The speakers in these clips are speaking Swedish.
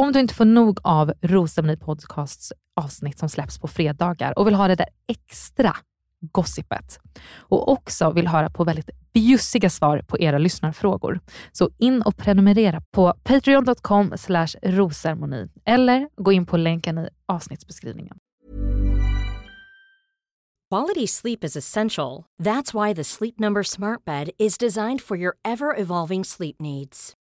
Om du inte får nog av Rosceremoni Podcasts avsnitt som släpps på fredagar och vill ha det där extra gossipet och också vill höra på väldigt bjussiga svar på era lyssnarfrågor. Så in och prenumerera på patreon.com rosermoni eller gå in på länken i avsnittsbeskrivningen. Quality sleep is essential. That's why the Sleep Number smart bed is designed for your ever-evolving sleep needs.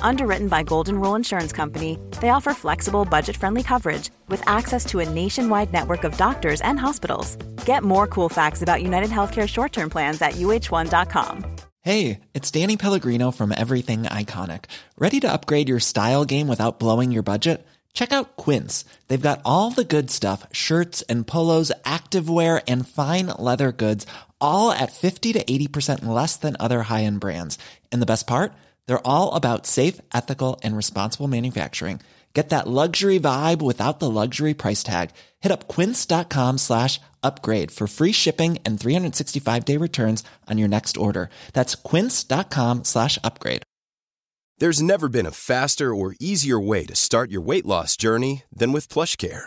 Underwritten by Golden Rule Insurance Company, they offer flexible, budget friendly coverage with access to a nationwide network of doctors and hospitals. Get more cool facts about United Healthcare short term plans at uh1.com. Hey, it's Danny Pellegrino from Everything Iconic. Ready to upgrade your style game without blowing your budget? Check out Quince. They've got all the good stuff shirts and polos, activewear, and fine leather goods, all at 50 to 80% less than other high end brands. And the best part? They're all about safe, ethical, and responsible manufacturing. Get that luxury vibe without the luxury price tag. Hit up quince.com slash upgrade for free shipping and 365 day returns on your next order. That's quince.com slash upgrade. There's never been a faster or easier way to start your weight loss journey than with PlushCare.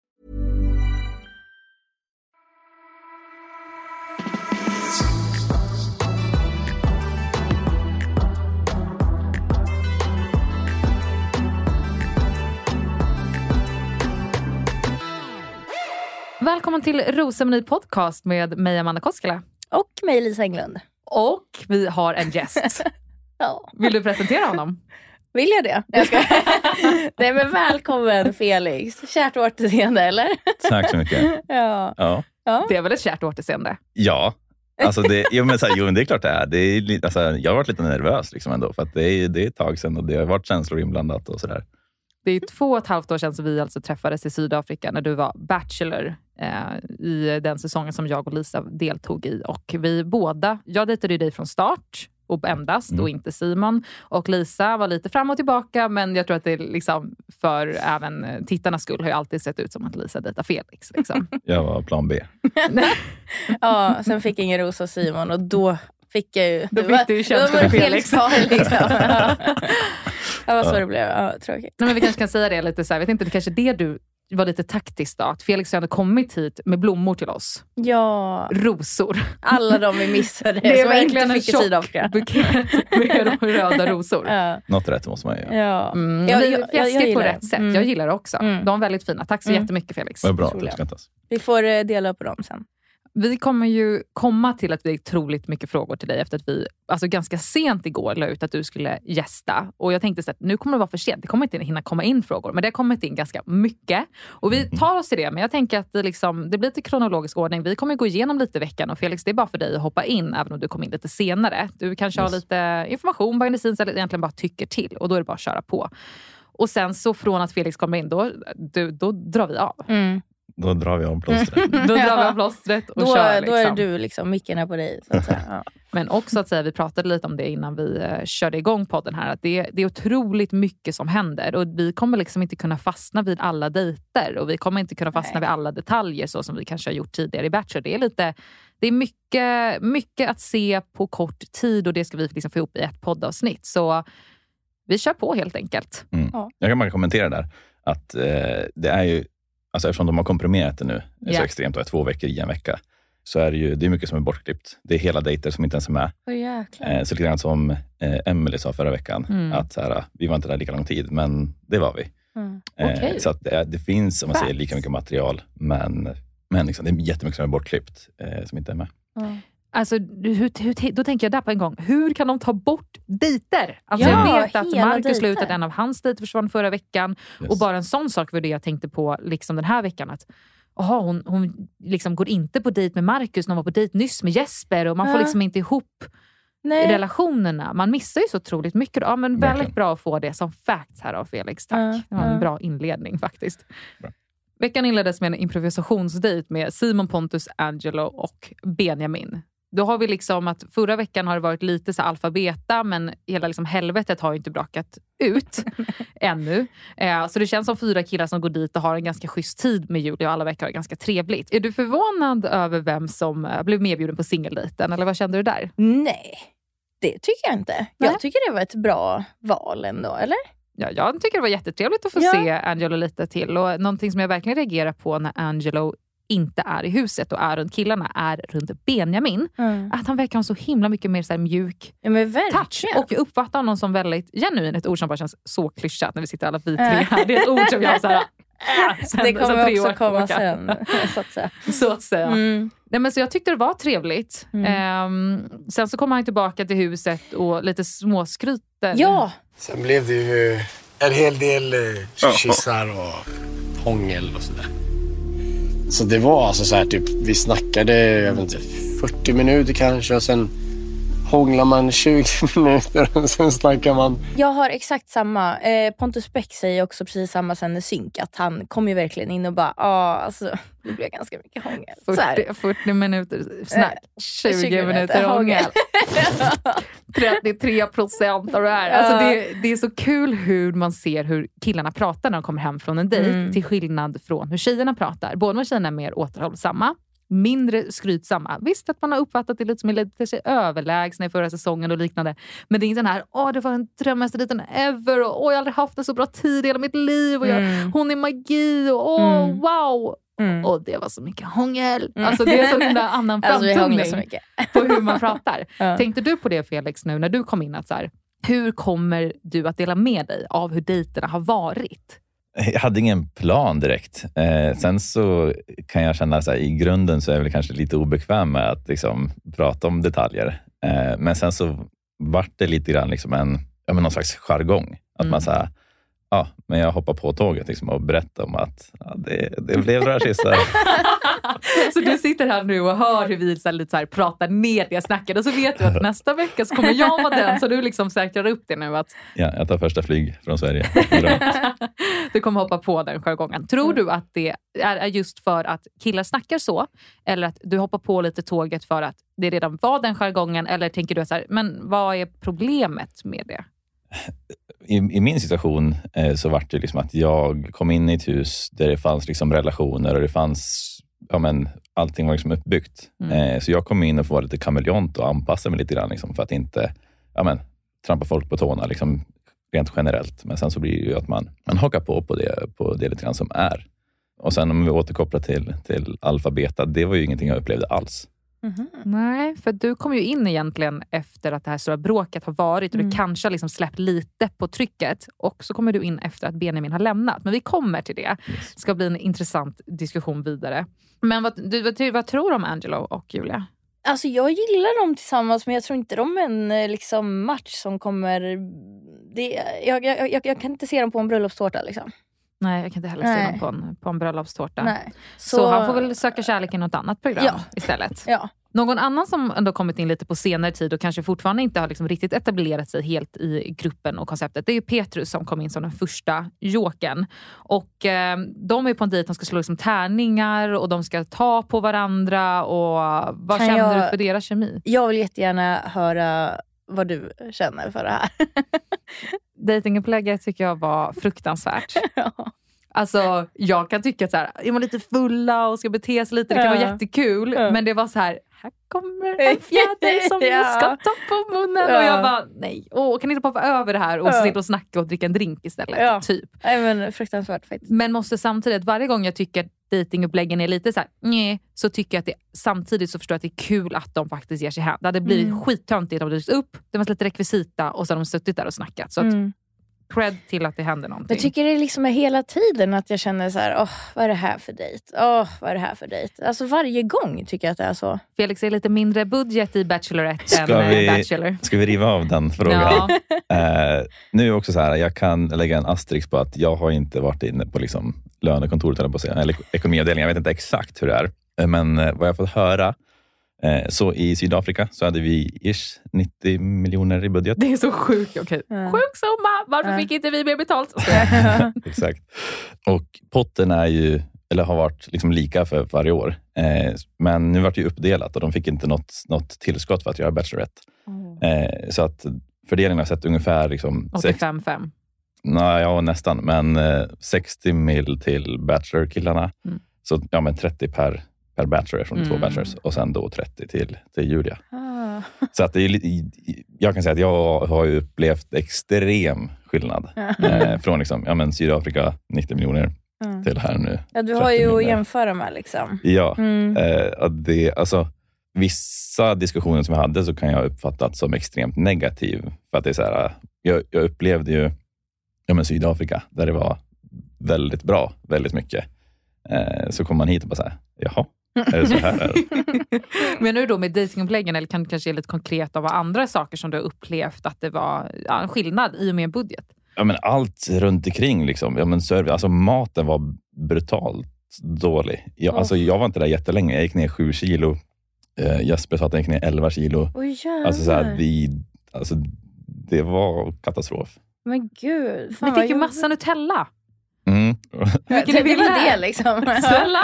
Välkommen till Rosceremoni Podcast med mig Amanda Koskela. Och mig Lisa Englund. Och vi har en gäst. Ja. Vill du presentera honom? Vill jag det? Jag ska... Nej men välkommen Felix. Kärt återseende eller? Tack så mycket. Ja. Ja, ja. Det är väl ett kärt återseende? ja. Alltså det, jo, men så här, jo, men det är klart det är. Det är alltså, jag har varit lite nervös liksom ändå, för att det, är, det är ett tag sedan och det har varit känslor inblandat och sådär. Det är två och ett halvt år sedan som vi alltså träffades i Sydafrika när du var Bachelor i den säsongen som jag och Lisa deltog i. Och vi båda, jag dejtade ju dig från start och endast Mm. och inte Simon. Och Lisa var lite fram och tillbaka, men jag tror att det liksom för även eh, tittarnas skull har ju alltid sett ut som att Lisa dejtar Felix. Liksom. Jag var plan B. ja, sen fick Inger Rosa och Simon och då fick jag ju... Då fick du ju känslor för Felix liksom. Ja. Det var så det blev. Ja, tråkigt. Nej, men vi kanske kan säga det lite så här, jag vet inte, det kanske är det du var lite taktiskt då, att Felix hade kommit hit med blommor till oss. Ja, Rosor. alla de vi missade Det är som jag inte fick i tjock Sydafrika. bukett med röda rosor. Ja. Något rätt måste man göra. Ja. Mm, Jag- jag- jag- jag på gillar rätt det. sätt. Mm. Jag gillar det också. Mm. De är väldigt fina. Tack så Mm. jättemycket Felix. Vad bra uppskattas. Vi får eh, dela på dem sen. Vi kommer ju komma till att vi har otroligt mycket frågor till dig efter att vi alltså ganska sent igår la ut att du skulle gästa. Och jag tänkte så att nu kommer det vara för sent. Det kommer inte hinna komma in frågor. Men det har kommit in ganska mycket. Och vi tar oss till det. Men jag tänker att det, liksom, det blir lite kronologisk ordning. Vi kommer gå igenom lite i veckan. Och Felix, det är bara för dig att hoppa in även om du kom in lite senare. Du kanske har Yes. lite information behind the scenes eller egentligen bara tycker till. Och då är det bara att köra på. Och sen så från att Felix kommer in, då, då, då drar vi av. Mm. Då drar vi om plåstret. Då drar vi av plåstret och Då, kör. då är Liksom. du, liksom, micken är på dig. Så att säga. Ja. Men också att säga, vi pratade lite om det innan vi eh, körde igång podden här, att det, det är otroligt mycket som händer och vi kommer liksom inte kunna fastna vid alla dejter och vi kommer inte kunna fastna Nej. vid alla detaljer så som vi kanske har gjort tidigare i Bachelor. Det är, lite, det är mycket, mycket att se på kort tid och det ska vi liksom få ihop i ett poddavsnitt. Så vi kör på helt enkelt. Mm. Ja. Jag kan bara kommentera där. Att eh, det är ju, alltså eftersom de har komprimerat det nu Ja. så extremt, och är två veckor i en vecka, så är det ju det är mycket som är bortklippt. Det är hela dejter som inte ens är med. Eh, så lite grann som eh, Emily sa förra veckan, Mm. att så här, vi var inte där lika lång tid, men det var vi. Mm. Eh, Okej. Så att det, det finns, om man säger, Facts. lika mycket material, men, men liksom, det är jättemycket som är bortklippt, som inte är med. Ja. Alltså, hur, hur, då tänker jag där på en gång, hur kan de ta bort dejter? Alltså, Ja, jag vet att Marcus dejter. slutade, en av hans dejter försvann förra veckan. Yes. Och bara en sån sak var det jag tänkte på liksom den här veckan. Att aha, hon, hon liksom går inte på dejt med Marcus när hon var på dejt nyss med Jesper och man får Ja. liksom inte ihop Nej. relationerna. Man missar ju så otroligt mycket. Ja, men väldigt Verkligen. bra att få det som facts här av Felix. Tack. Ja, Det var en bra inledning faktiskt. Bra. Veckan inleddes med en improvisationsdejt med Simon Pontus, Angelo och Benjamin. Då har vi liksom att förra veckan har det varit lite så alfabeta men hela liksom helvetet har ju inte brakat ut ännu. Eh, så det känns som fyra killar som går dit och har en ganska schysst tid med Julia och alla veckor är ganska trevligt. Är du förvånad över vem som eh, blev medbjuden på singeldejten eller vad kände du där? Nej, det tycker jag inte. Nej. Jag tycker det var ett bra val ändå, eller? Ja, jag tycker det var jättetrevligt att få Ja. se Angelo lite till. Och någonting som jag verkligen reagerar på när Angelo inte är i huset och är runt killarna är runt Benjamin. Att han verkar ha så himla mycket mer så här mjuk Ja, men touch. Och jag uppfattar honom som väldigt genuin. Ett ord som bara känns så klyschat när vi sitter alla vi tre här. Det är ett ord som jag så här, äh, sen, det sen kommer tre också år komma sen. Så att säga. Så att säga. Mm. Nej, men så jag tyckte det var trevligt. Mm. Ehm, sen så kom han tillbaka till huset och lite småskryter. Ja, Sen blev det ju en hel del eh, kyssar och hångel och sådär. Så det var alltså så här typ, vi snackade, jag vet inte, 40 minuter kanske och sen hånglar man 20 minuter och sen snackar man. jag har exakt samma. Eh, Pontus Beck säger också precis samma sen i synk. Att han kom ju verkligen in och bara, ja alltså det blev ganska mycket hångel. Så här. 40, 40 minuter snack, 20, 20 minuter minuter hångel. hångel. 33 procent av det här. Alltså det, det är så kul hur man ser hur killarna pratar när de kommer hem från en dejt Mm. till skillnad från hur tjejerna pratar. Båda tjejerna är mer återhållsamma, mindre skrytsamma. Visst att man har uppfattat det lite som lite sig överlägsna i förra säsongen och liknande. Men det är inte den här, åh det var den drömmigaste dejten ever och åh jag har aldrig haft en så bra tid i hela mitt liv och jag, Mm. hon är magi och åh Mm. wow. Mm. Och det var så mycket hångel. Alltså det är så himla annan Alltså framtoning mycket. på hur man pratar. Ja. Tänkte du på det Felix nu när du kom in? att så här, Hur kommer du att dela med dig av hur dejterna har varit? Jag hade ingen plan direkt. Eh, sen så kan jag känna så här, i grunden så är jag väl kanske lite obekväm med att liksom, prata om detaljer. Eh, men sen så vart det lite grann liksom en, ja, men någon slags jargong. Att Mm. man säger, ja, men jag hoppar på tåget liksom, och berättar om att ja, det, det blev kyssar. Så du sitter här nu och hör hur vi så här, lite så här, pratar ner det snacket och så vet du att nästa vecka så kommer jag vara den. Så du liksom säkrar upp det nu. att Ja, jag tar första flyg från Sverige. Du kommer hoppa på den jargongen. Tror du att det är är just för att killar snackar så? Eller att du hoppar på lite tåget för att det redan var den jargongen? Eller tänker du så här, men vad är problemet med det? I, I min situation eh, så var det liksom att jag kom in i ett hus där det fanns liksom relationer och det fanns, ja men, allting var liksom uppbyggt. Mm. Eh, så jag kom in och får vara lite kameleont och anpassa mig lite grann liksom, för att inte ja men, trampa folk på tårna liksom, rent generellt. Men sen så blir det ju att man, man hakar på på det, på det lite grann som är. Och sen om vi återkopplar till, till alfabeta, det var ju ingenting jag upplevde alls. Mhm. Nej, för du kom ju in egentligen efter att det här stora bråket har varit och Mm. du kanske har liksom släppt lite på trycket. Och så kommer du in efter att Benjamin har lämnat. Men vi kommer till det. Yes. Det ska bli en intressant diskussion vidare. Men vad, du, vad, vad tror du om Angelo och Julia? Alltså jag gillar dem tillsammans men jag tror inte de är en eh, liksom, match som kommer... Det, jag, jag, jag, jag kan inte se dem på en bröllopstårta. Liksom. Nej, jag kan inte heller se honom på en, på en bröllopstårta. Nej. Så, han får väl söka kärlek i något annat program Ja. istället. Ja. Någon annan som ändå kommit in lite på senare tid och kanske fortfarande inte har liksom riktigt etablerat sig helt i gruppen och konceptet, det är Petrus som kom in som den första joken. Och eh, de är på en dejt, de ska slå liksom tärningar och de ska ta på varandra. Och vad Kan känner jag- du för deras kemi? Jag vill jättegärna höra vad du känner för det här. Dejtingupplägget tycker jag var fruktansvärt. Ja. Alltså, jag kan tycka att så här, är man lite fulla och ska bete sig lite, det kan Ja. vara jättekul. Ja. Men det var så här, här kommer en fjäder som Ja. ska ta på munnen. Och Ja. jag bara, nej, åh, kan inte poppa över det här och Ja. sitta och snacka och dricka en drink istället? Ja. Typ. Nej, men fruktansvärt faktiskt. Men måste samtidigt, varje gång jag tycker datinguppläggen är lite så här, nej, så tycker jag att det samtidigt så förstår jag att det är kul att de faktiskt ger sig hän. Det hade blivit Mm. skittöntigt om de dykt upp, det var lite rekvisita och så har de suttit där och snackat. Så att, Mm. Cred till att det händer någonting. Jag tycker det liksom är hela tiden att jag känner så här, åh vad är det här för dejt? Åh vad är det här för dejt? Alltså varje gång tycker jag att det är så. Felix, är lite mindre budget i Bachelorette Ska än eh, vi- Bachelor? Ska vi riva av den frågan? Ja. Eh, nu är det också så här, jag kan lägga en asterisk på att jag har inte varit inne på liksom lönekontoret, på säga, eller ekonomiavdelningen. Jag vet inte exakt hur det är. Eh, Men eh, vad jag fått höra, så i Sydafrika så hade vi ish 90 miljoner i budget. Det är så sjukt. Okay. Ja. Sjuk summa, varför Ja. fick inte vi mer betalt? Exakt. Och potten är ju, eller har varit liksom lika för varje år. Eh, men nu vart det ju uppdelat och de fick inte något, något tillskott för att göra Bachelorette. Eh, så att fördelningen har sett ungefär liksom sex, 85-5. nej, ja, nästan, men eh, 60 mil till Bachelor-killarna. Mm. Så ja, men 30 per, per Bachelor från två Mm. Bachelors och sen då 30 till, till Julia. Ah. Så att det är, jag kan säga att jag har upplevt extrem skillnad. Eh, från liksom, ja, men Sydafrika 90 miljoner Mm. till här nu. Ja, du 30 har ju att miljoner. jämföra med liksom. Ja, Mm. eh, att det, alltså, vissa diskussioner som jag hade så kan jag uppfattat som extremt negativ. För att det är så här, jag, jag upplevde ju ja, men Sydafrika där det var väldigt bra, väldigt mycket. Eh, så kom man hit och bara så här, jaha, är det så här? Men nu då med dejtinguppläggen, eller kan du kanske ge lite konkret av andra saker som du har upplevt att det var ja, en skillnad i och med budget? ja, men allt runt omkring. Liksom. Ja, men service, alltså, maten var brutalt dålig. Jag, Åh. alltså, jag var inte där jättelänge. Jag gick ner sju kilo. Eh, Jesper sa att jag gick ner 11 kilo. Jävlar. Alltså, så här, vi, alltså, det var katastrof. Men gud. Fan, Ni fick ju massa Nutella. Mm. Vilket det, det var det liksom. Snälla!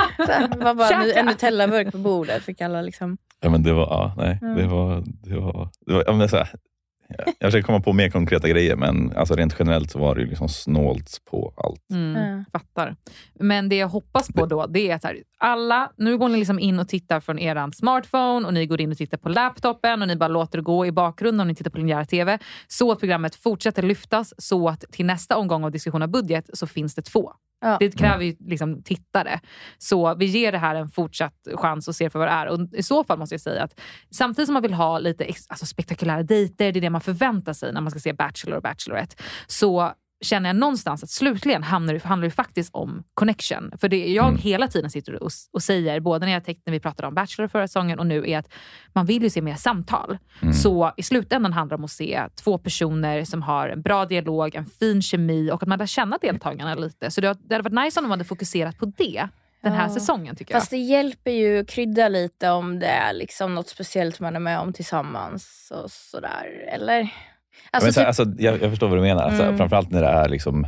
Det var bara en Nutella-burk på bordet. Fick alla liksom. Ja, men det var, ja, nej, Mm. det var, det var, det var ja, men så här, jag försöker komma på mer konkreta grejer, men alltså, rent generellt så var det ju liksom snålt på allt. Mm, Ja. Fattar. Men det jag hoppas på då, det är att här, alla, nu går ni liksom in och tittar från er smartphone och ni går in och tittar på laptopen och ni bara låter det gå i bakgrunden om ni tittar på linjär TV. Så att programmet fortsätter lyftas så att till nästa omgång av diskussion av budget så finns det två. Ja. Det kräver ju liksom tittare. Så vi ger det här en fortsatt chans och ser för vad det är. Och I så fall måste jag säga att samtidigt som man vill ha lite alltså spektakulära dejter, det är det man förväntar sig när man ska se Bachelor och Bachelorette, så känner jag någonstans att slutligen handlar det, handlar det faktiskt om connection. För det jag Mm. hela tiden sitter och, och säger, både när, jag tänkte, när vi pratade om Bachelor förra säsongen och nu, är att man vill ju se mer samtal. Mm. Så i slutändan handlar det om att se två personer som har en bra dialog, en fin kemi och att man lär känna deltagarna lite. Så det, det hade varit nice om de hade fokuserat på det den här Ja. säsongen tycker Fast det hjälper ju att krydda lite om det är liksom något speciellt man är med om tillsammans. och sådär. Eller? Men Alltså, så, typ, alltså, jag, jag förstår vad du menar. Alltså, Mm. Framförallt när det är liksom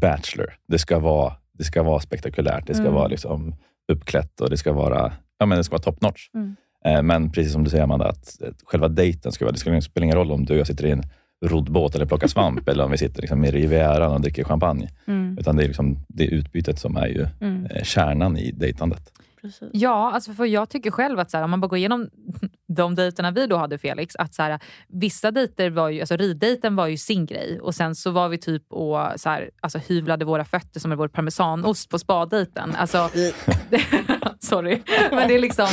Bachelor. Det ska vara, det ska vara spektakulärt, det ska Mm. vara liksom uppklätt och det ska vara, ja, men det ska vara top notch. Mm. Eh, Men precis som du säger Amanda, att eh, själva dejten ska vara, det ska spela ingen roll om du och jag sitter i en roddbåt eller plockar svamp eller om vi sitter liksom i Rivieran och dricker champagne. mm, Utan det är, liksom, det är utbytet som är ju mm, eh, kärnan i dejtandet. Precis. Ja, alltså för jag tycker själv att så här, om man bara går igenom de dejterna vi då hade Felix, att så här, vissa dejter var ju, alltså riddejten var ju sin grej och sen så var vi typ och så här, alltså hyvlade våra fötter som en vår parmesanost på spaddejten. Alltså, sorry. Men det är liksom,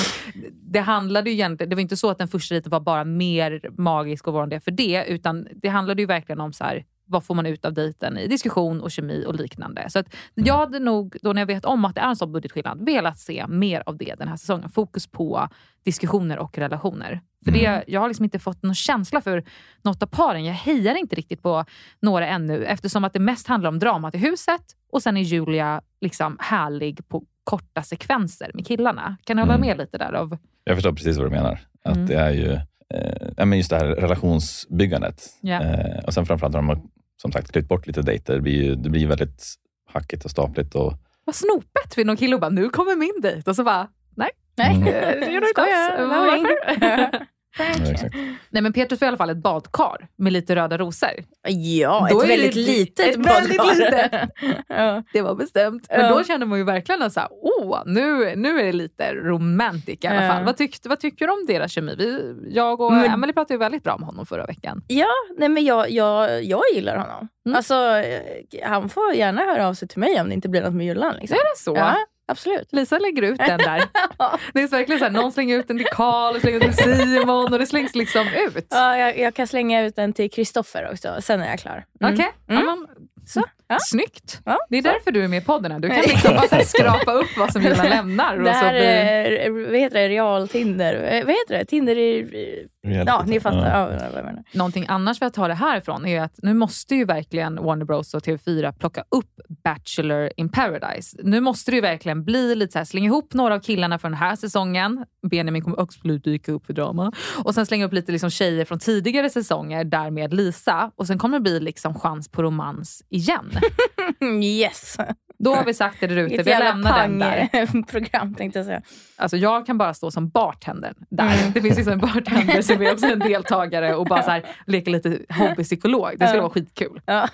det handlade ju egentligen, det var inte så att den första dejten var bara mer magisk och var det för det, utan det handlade ju verkligen om så här, vad får man ut av dejten i diskussion och kemi och liknande. Så att jag hade nog, då när jag vet om att det är en sån budgetskillnad, velat se mer av det den här säsongen. Fokus på diskussioner och relationer. För det, jag har liksom inte fått någon känsla för något av paren. Jag hejar inte riktigt på några ännu eftersom att det mest handlar om dramat i huset och sen är Julia liksom härlig på korta sekvenser med killarna. Kan ni hålla Mm. med lite där? Av, Jag förstår precis vad du menar. Att Mm. det är ju eh, just det här relationsbyggandet. Eh, och sen framförallt har de som sagt klippt bort lite dejter. Det blir, ju- det blir väldigt hackigt och stapligt. Och, vad snopet vid någon kille och bara, nu kommer min dejt. Och så bara, nej. Nej, Mm. Eh, det gjorde du inte alls. Varför? Nej men Petrus får i alla fall ett badkar med lite röda rosor. Ja, Då ett är väldigt det- litet ett väldigt badkar. litet. ja. Det var bestämt. Men Ja. då känner man ju verkligen att så åh, nu, nu är det lite romantik i alla Ja. fall. Vad, tyckte, vad tycker du om deras kemi? Vi, jag och Men- Emily pratade ju väldigt bra om honom förra veckan. Ja, nej men jag, jag, jag gillar honom. Mm. Alltså, eh, han får gärna höra av sig till mig om det inte blir något med Jullan. Liksom. Är det så? Ja, absolut. Lisa lägger ut den där. Det är verkligen så här, någon slänger ut den till Karl, och slänger ut den till Simon och det slängs liksom ut. Ja, jag, jag kan slänga ut den till Kristoffer också, sen är jag klar. Mm. Okej, Mm. ja, Så, snyggt. Ja, Det är så. därför du är med i podden. här. Du kan liksom bara så skrapa upp vad som Julan lämnar. Och Det så här blir... är, vad heter det, real-Tinder. Eh, Vad heter det? Tinder i... Ja, ni fattar. Ja. Någonting annars för att ta det härifrån är att nu måste ju verkligen Warner Bros och TV4 plocka upp Bachelor in paradise. Nu måste det ju verkligen bli lite så här, slänga ihop några av killarna från den här säsongen. Benjamin kommer absolut dyka upp för drama. Och sen slänga upp lite liksom tjejer från tidigare säsonger, därmed Lisa. Och sen kommer det bli liksom chans på romans igen. Yes. Då har vi sagt det där ute, vi lämnar den där. pang-program tänkte jag säga. Alltså jag kan bara stå som bartender där. Mm. Det finns liksom en bartender som är också en deltagare och bara så här, leker lite hobbypsykolog. Det skulle vara skitkul. Ja.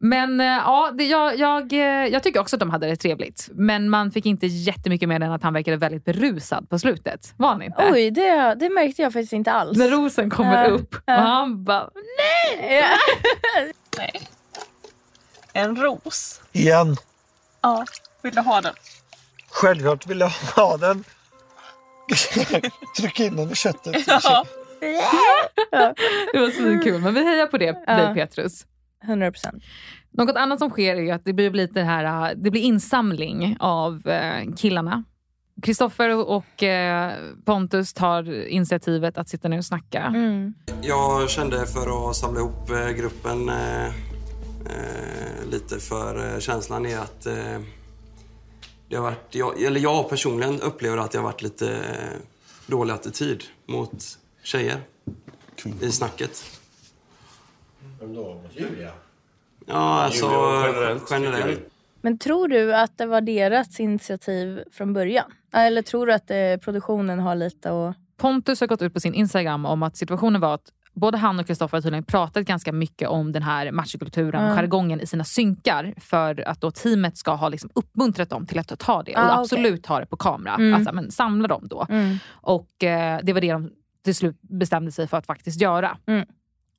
Men eh, ja, det, jag, jag, eh, jag tycker också att de hade det trevligt. Men man fick inte jättemycket mer än att han verkade väldigt berusad på slutet. Var han inte? Oj, det, det märkte jag faktiskt inte alls. När rosen kommer Ja. upp och Ja. han bara Ja. En ros. Igen. Ja. Vill du ha den? Självklart vill jag ha den. Tryck in den i köttet. Ja. det var svinkul. Men vi hejar på det, Ja. dig Petrus. 100 procent. Något annat som sker är att det blir lite här, äh, det blir insamling av eh, killarna. Kristoffer och eh, Pontus tar initiativet att sitta ner och snacka. Mm. Jag kände för att samla ihop gruppen eh, lite för eh, känslan är att eh, det har varit, jag, eller jag personligen upplever att det har varit lite eh, dålig attityd mot tjejer i snacket. Vem då? Mot Julia? Ja, alltså Julia generellt, generellt. Men tror du att det var deras initiativ från början? Eller tror du att eh, produktionen har lite att... Pontus har gått ut på sin Instagram om att situationen var att både han och Kristoffer har tydligen pratat ganska mycket om den här machokulturen och Mm. jargongen i sina synkar för att då teamet ska ha liksom uppmuntrat dem till att ta det och Ah, okej. absolut ha det på kamera. Mm. Alltså, men samla dem då. Mm. Och eh, det var det de till slut bestämde sig för att faktiskt göra. Mm.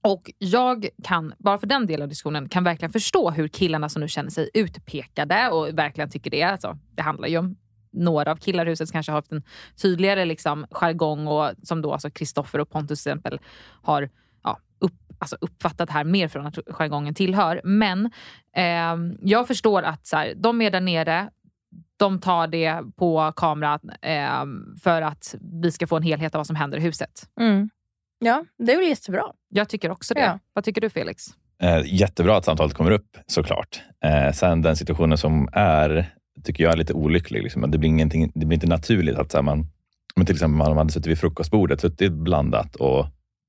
Och jag kan, bara för den delen av diskussionen, kan verkligen förstå hur killarna som nu känner sig utpekade och verkligen tycker det. Alltså, det handlar ju om några av killar i huset som kanske har haft en tydligare liksom, jargong och som då alltså Kristoffer och Pontus till exempel har ja, upp, alltså uppfattat här mer från att jargongen tillhör. Men ehm, jag förstår att så här, de är där nere, de tar det på kamera ehm, för att vi ska få en helhet av vad som händer i huset. Mm. Ja, det är väl jättebra. Jag tycker också det. Ja. Vad tycker du Felix? Eh, jättebra att samtalet kommer upp såklart. Eh, sen den situationen som är, tycker jag är lite olycklig. Liksom. Det, blir ingenting, det blir inte naturligt att så här, man, men till exempel man hade suttit vid frukostbordet, suttit blandat och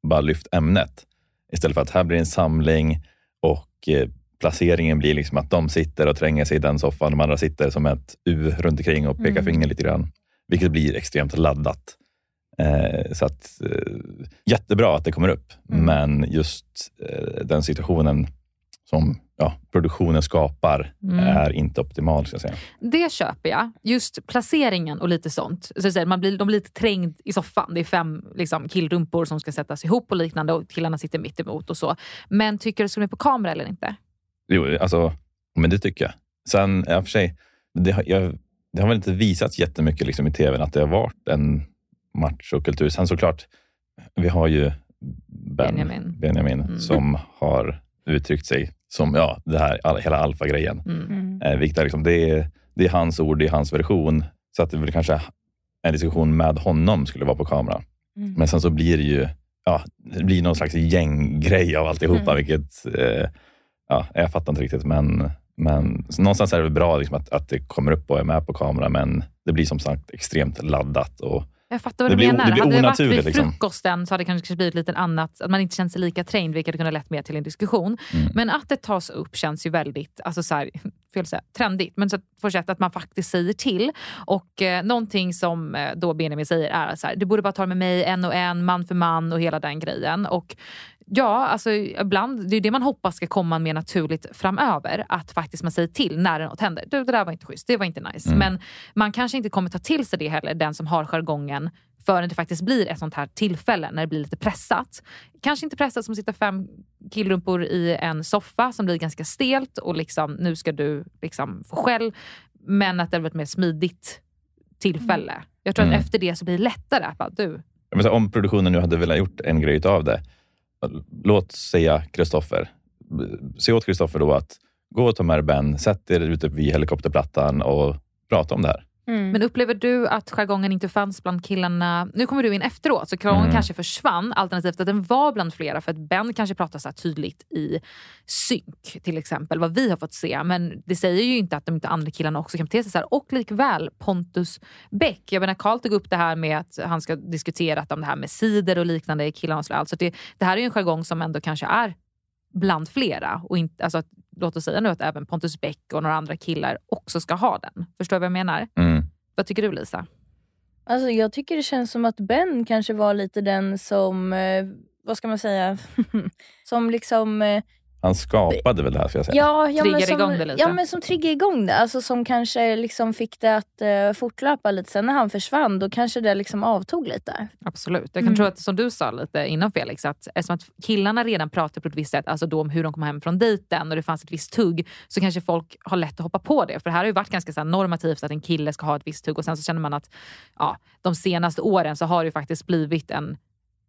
bara lyft ämnet. Istället för att här blir en samling och eh, placeringen blir liksom att de sitter och tränger sig i den soffan, de andra sitter som ett U runt omkring och pekar Mm. finger lite grann. Vilket blir extremt laddat. Eh, så att, eh, jättebra att det kommer upp, Mm. men just eh, den situationen som ja, produktionen skapar Mm. är inte optimal. Ska jag säga. Det köper jag. Just placeringen och lite sånt. Så säger, man blir, de blir lite trängd i soffan. Det är fem liksom, killrumpor som ska sättas ihop och liknande och killarna sitter mitt emot och så. Men tycker du det ska bli på kamera eller inte? Jo, alltså, men det tycker jag. Sen, ja, för sig, det, har- jag, det har väl inte visats jättemycket liksom, i tvn att det har varit en machokultur. Sen såklart, vi har ju ben, Benjamin. Benjamin Mm. som har uttryckt sig som ja, det här, all, hela alfa-grejen. Mm. Mm. Eh, vilket är, liksom, det, är, det är hans ord, det är hans version. Så att det väl kanske en diskussion med honom skulle vara på kamera. Mm. Men sen så blir det ju ja, det blir någon slags gänggrej av alltihopa, Mm. vilket eh, ja, jag fattar inte riktigt. Men, men någonstans är det väl bra liksom, att, att det kommer upp och är med på kamera, men det blir som sagt extremt laddat. Och, Jag fattar vad Det du blir menar. det blir hade det varit vid liksom. frukosten så hade det kanske blivit lite annat, att man inte känt sig lika trängd vilket hade kunnat lett mer till en diskussion. Mm. Men att det tas upp känns ju väldigt, alltså så här, fel säga, trendigt, men så att man faktiskt säger till. Och eh, någonting som eh, då Benjamin säger är så här, du borde bara ta det med mig en och en, man för man och hela den grejen. Och Ja, alltså ibland, det är det man hoppas ska komma mer naturligt framöver. Att faktiskt man säger till när något händer. Du, det där var inte schysst, det var inte nice. Mm. Men man kanske inte kommer ta till sig det heller, den som har jargongen förrän det faktiskt blir ett sånt här tillfälle när det blir lite pressat. Kanske inte pressat som sitter fem killrumpor i en soffa som blir ganska stelt och liksom, nu ska du liksom få skäll. Men att det blir ett mer smidigt tillfälle. Jag tror Mm. att efter det så blir det lättare. Att bara, du, Men så, om produktionen nu hade velat gjort en grej av det. Låt säga Kristoffer. Se åt Kristoffer då att gå och ta med Ben, sätt er ute vid helikopterplattan och prata om det här. Mm. Men upplever du att jargongen inte fanns bland killarna? Nu kommer du in efteråt, så jargongen Mm. kanske försvann. Alternativt att den var bland flera, för att Ben kanske pratar så här tydligt i synk, till exempel, vad vi har fått se. Men det säger ju inte att de inte andra killarna också kan bete sig så här. Och likväl Pontus Bäck. Jag menar, Carl tog upp det här med att han ska diskutera om det här med cider och liknande i killarna. Och så där. alltså det, det här är ju en jargong som ändå kanske är bland flera. Och inte, alltså, att, låt oss säga nu att även Pontus Bäck och några andra killar också ska ha den. Förstår du vad jag menar? Mm. Vad tycker du Lisa? Alltså, jag tycker det känns som att Ben kanske var lite den som, eh, vad ska man säga, som liksom... Eh, Han skapade väl det här, ska jag säga. ja, ja, men som, igång det lite. Ja, men som triggar igång det. Alltså som kanske liksom fick det att eh, fortlöpa lite. Sen när han försvann, då kanske det liksom avtog lite. Absolut. Jag kan Mm. tro att som du sa lite innan Felix, att eftersom att killarna redan pratar på ett visst sätt, alltså då om hur de kom hem från dejten och det fanns ett visst tugg, så kanske folk har lätt att hoppa på det. För det här har ju varit ganska så här normativt att en kille ska ha ett visst tugg och sen så känner man att ja, de senaste åren så har det ju faktiskt blivit en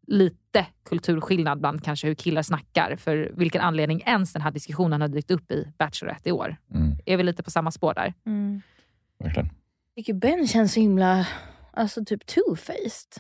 lite kulturskillnad bland kanske hur killar snackar. För vilken anledning ens den här diskussionen har dykt upp i Bachelorette i år. Mm, Är vi lite på samma spår där? verkligen. Jag tycker Ben känns så himla, alltså typ two-faced.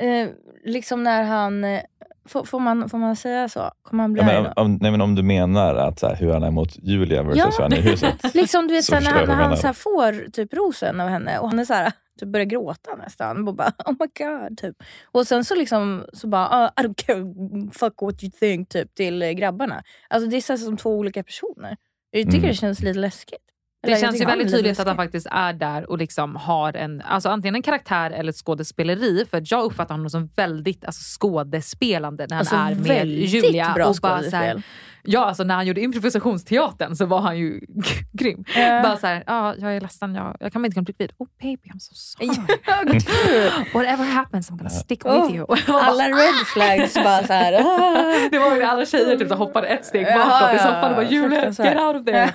Eh, liksom när han, eh, får, får, man, får man säga så? Kommer han bli Ja, men, om, nej, men om du menar att så här, hur han är mot Julia versus Ja. är i huset. Liksom du vet Så så när han, han så här, får typ rosen av henne och han är så här, typ börjar gråta nästan. Och bara oh my god. Typ. Och sen så liksom så bara "Ah, I don't care fuck what you think typ till grabbarna. Alltså det är så som två olika personer. Jag tycker Mm. det känns lite läskigt. Det Eller känns ju väldigt tydligt att han faktiskt är där och liksom har en, alltså antingen en karaktär eller ett skådespeleri. För jag uppfattar honom som väldigt alltså, skådespelande när han Alltså, är med Julia. bra och bara så här. Ja, alltså när han gjorde improvisationsteatern så var han ju grym. Ja. Bara så här, ja, jag är ledsen, jag, jag kan inte komma vid. Oh baby, I'm so sorry. Whatever happens I'm gonna stick with Oh, you. Man bara, Alla red flags bara så här. ah. det var ju alla tjejer typ, som hoppade ett steg bakåt i soffan och bara Julia, get out of there.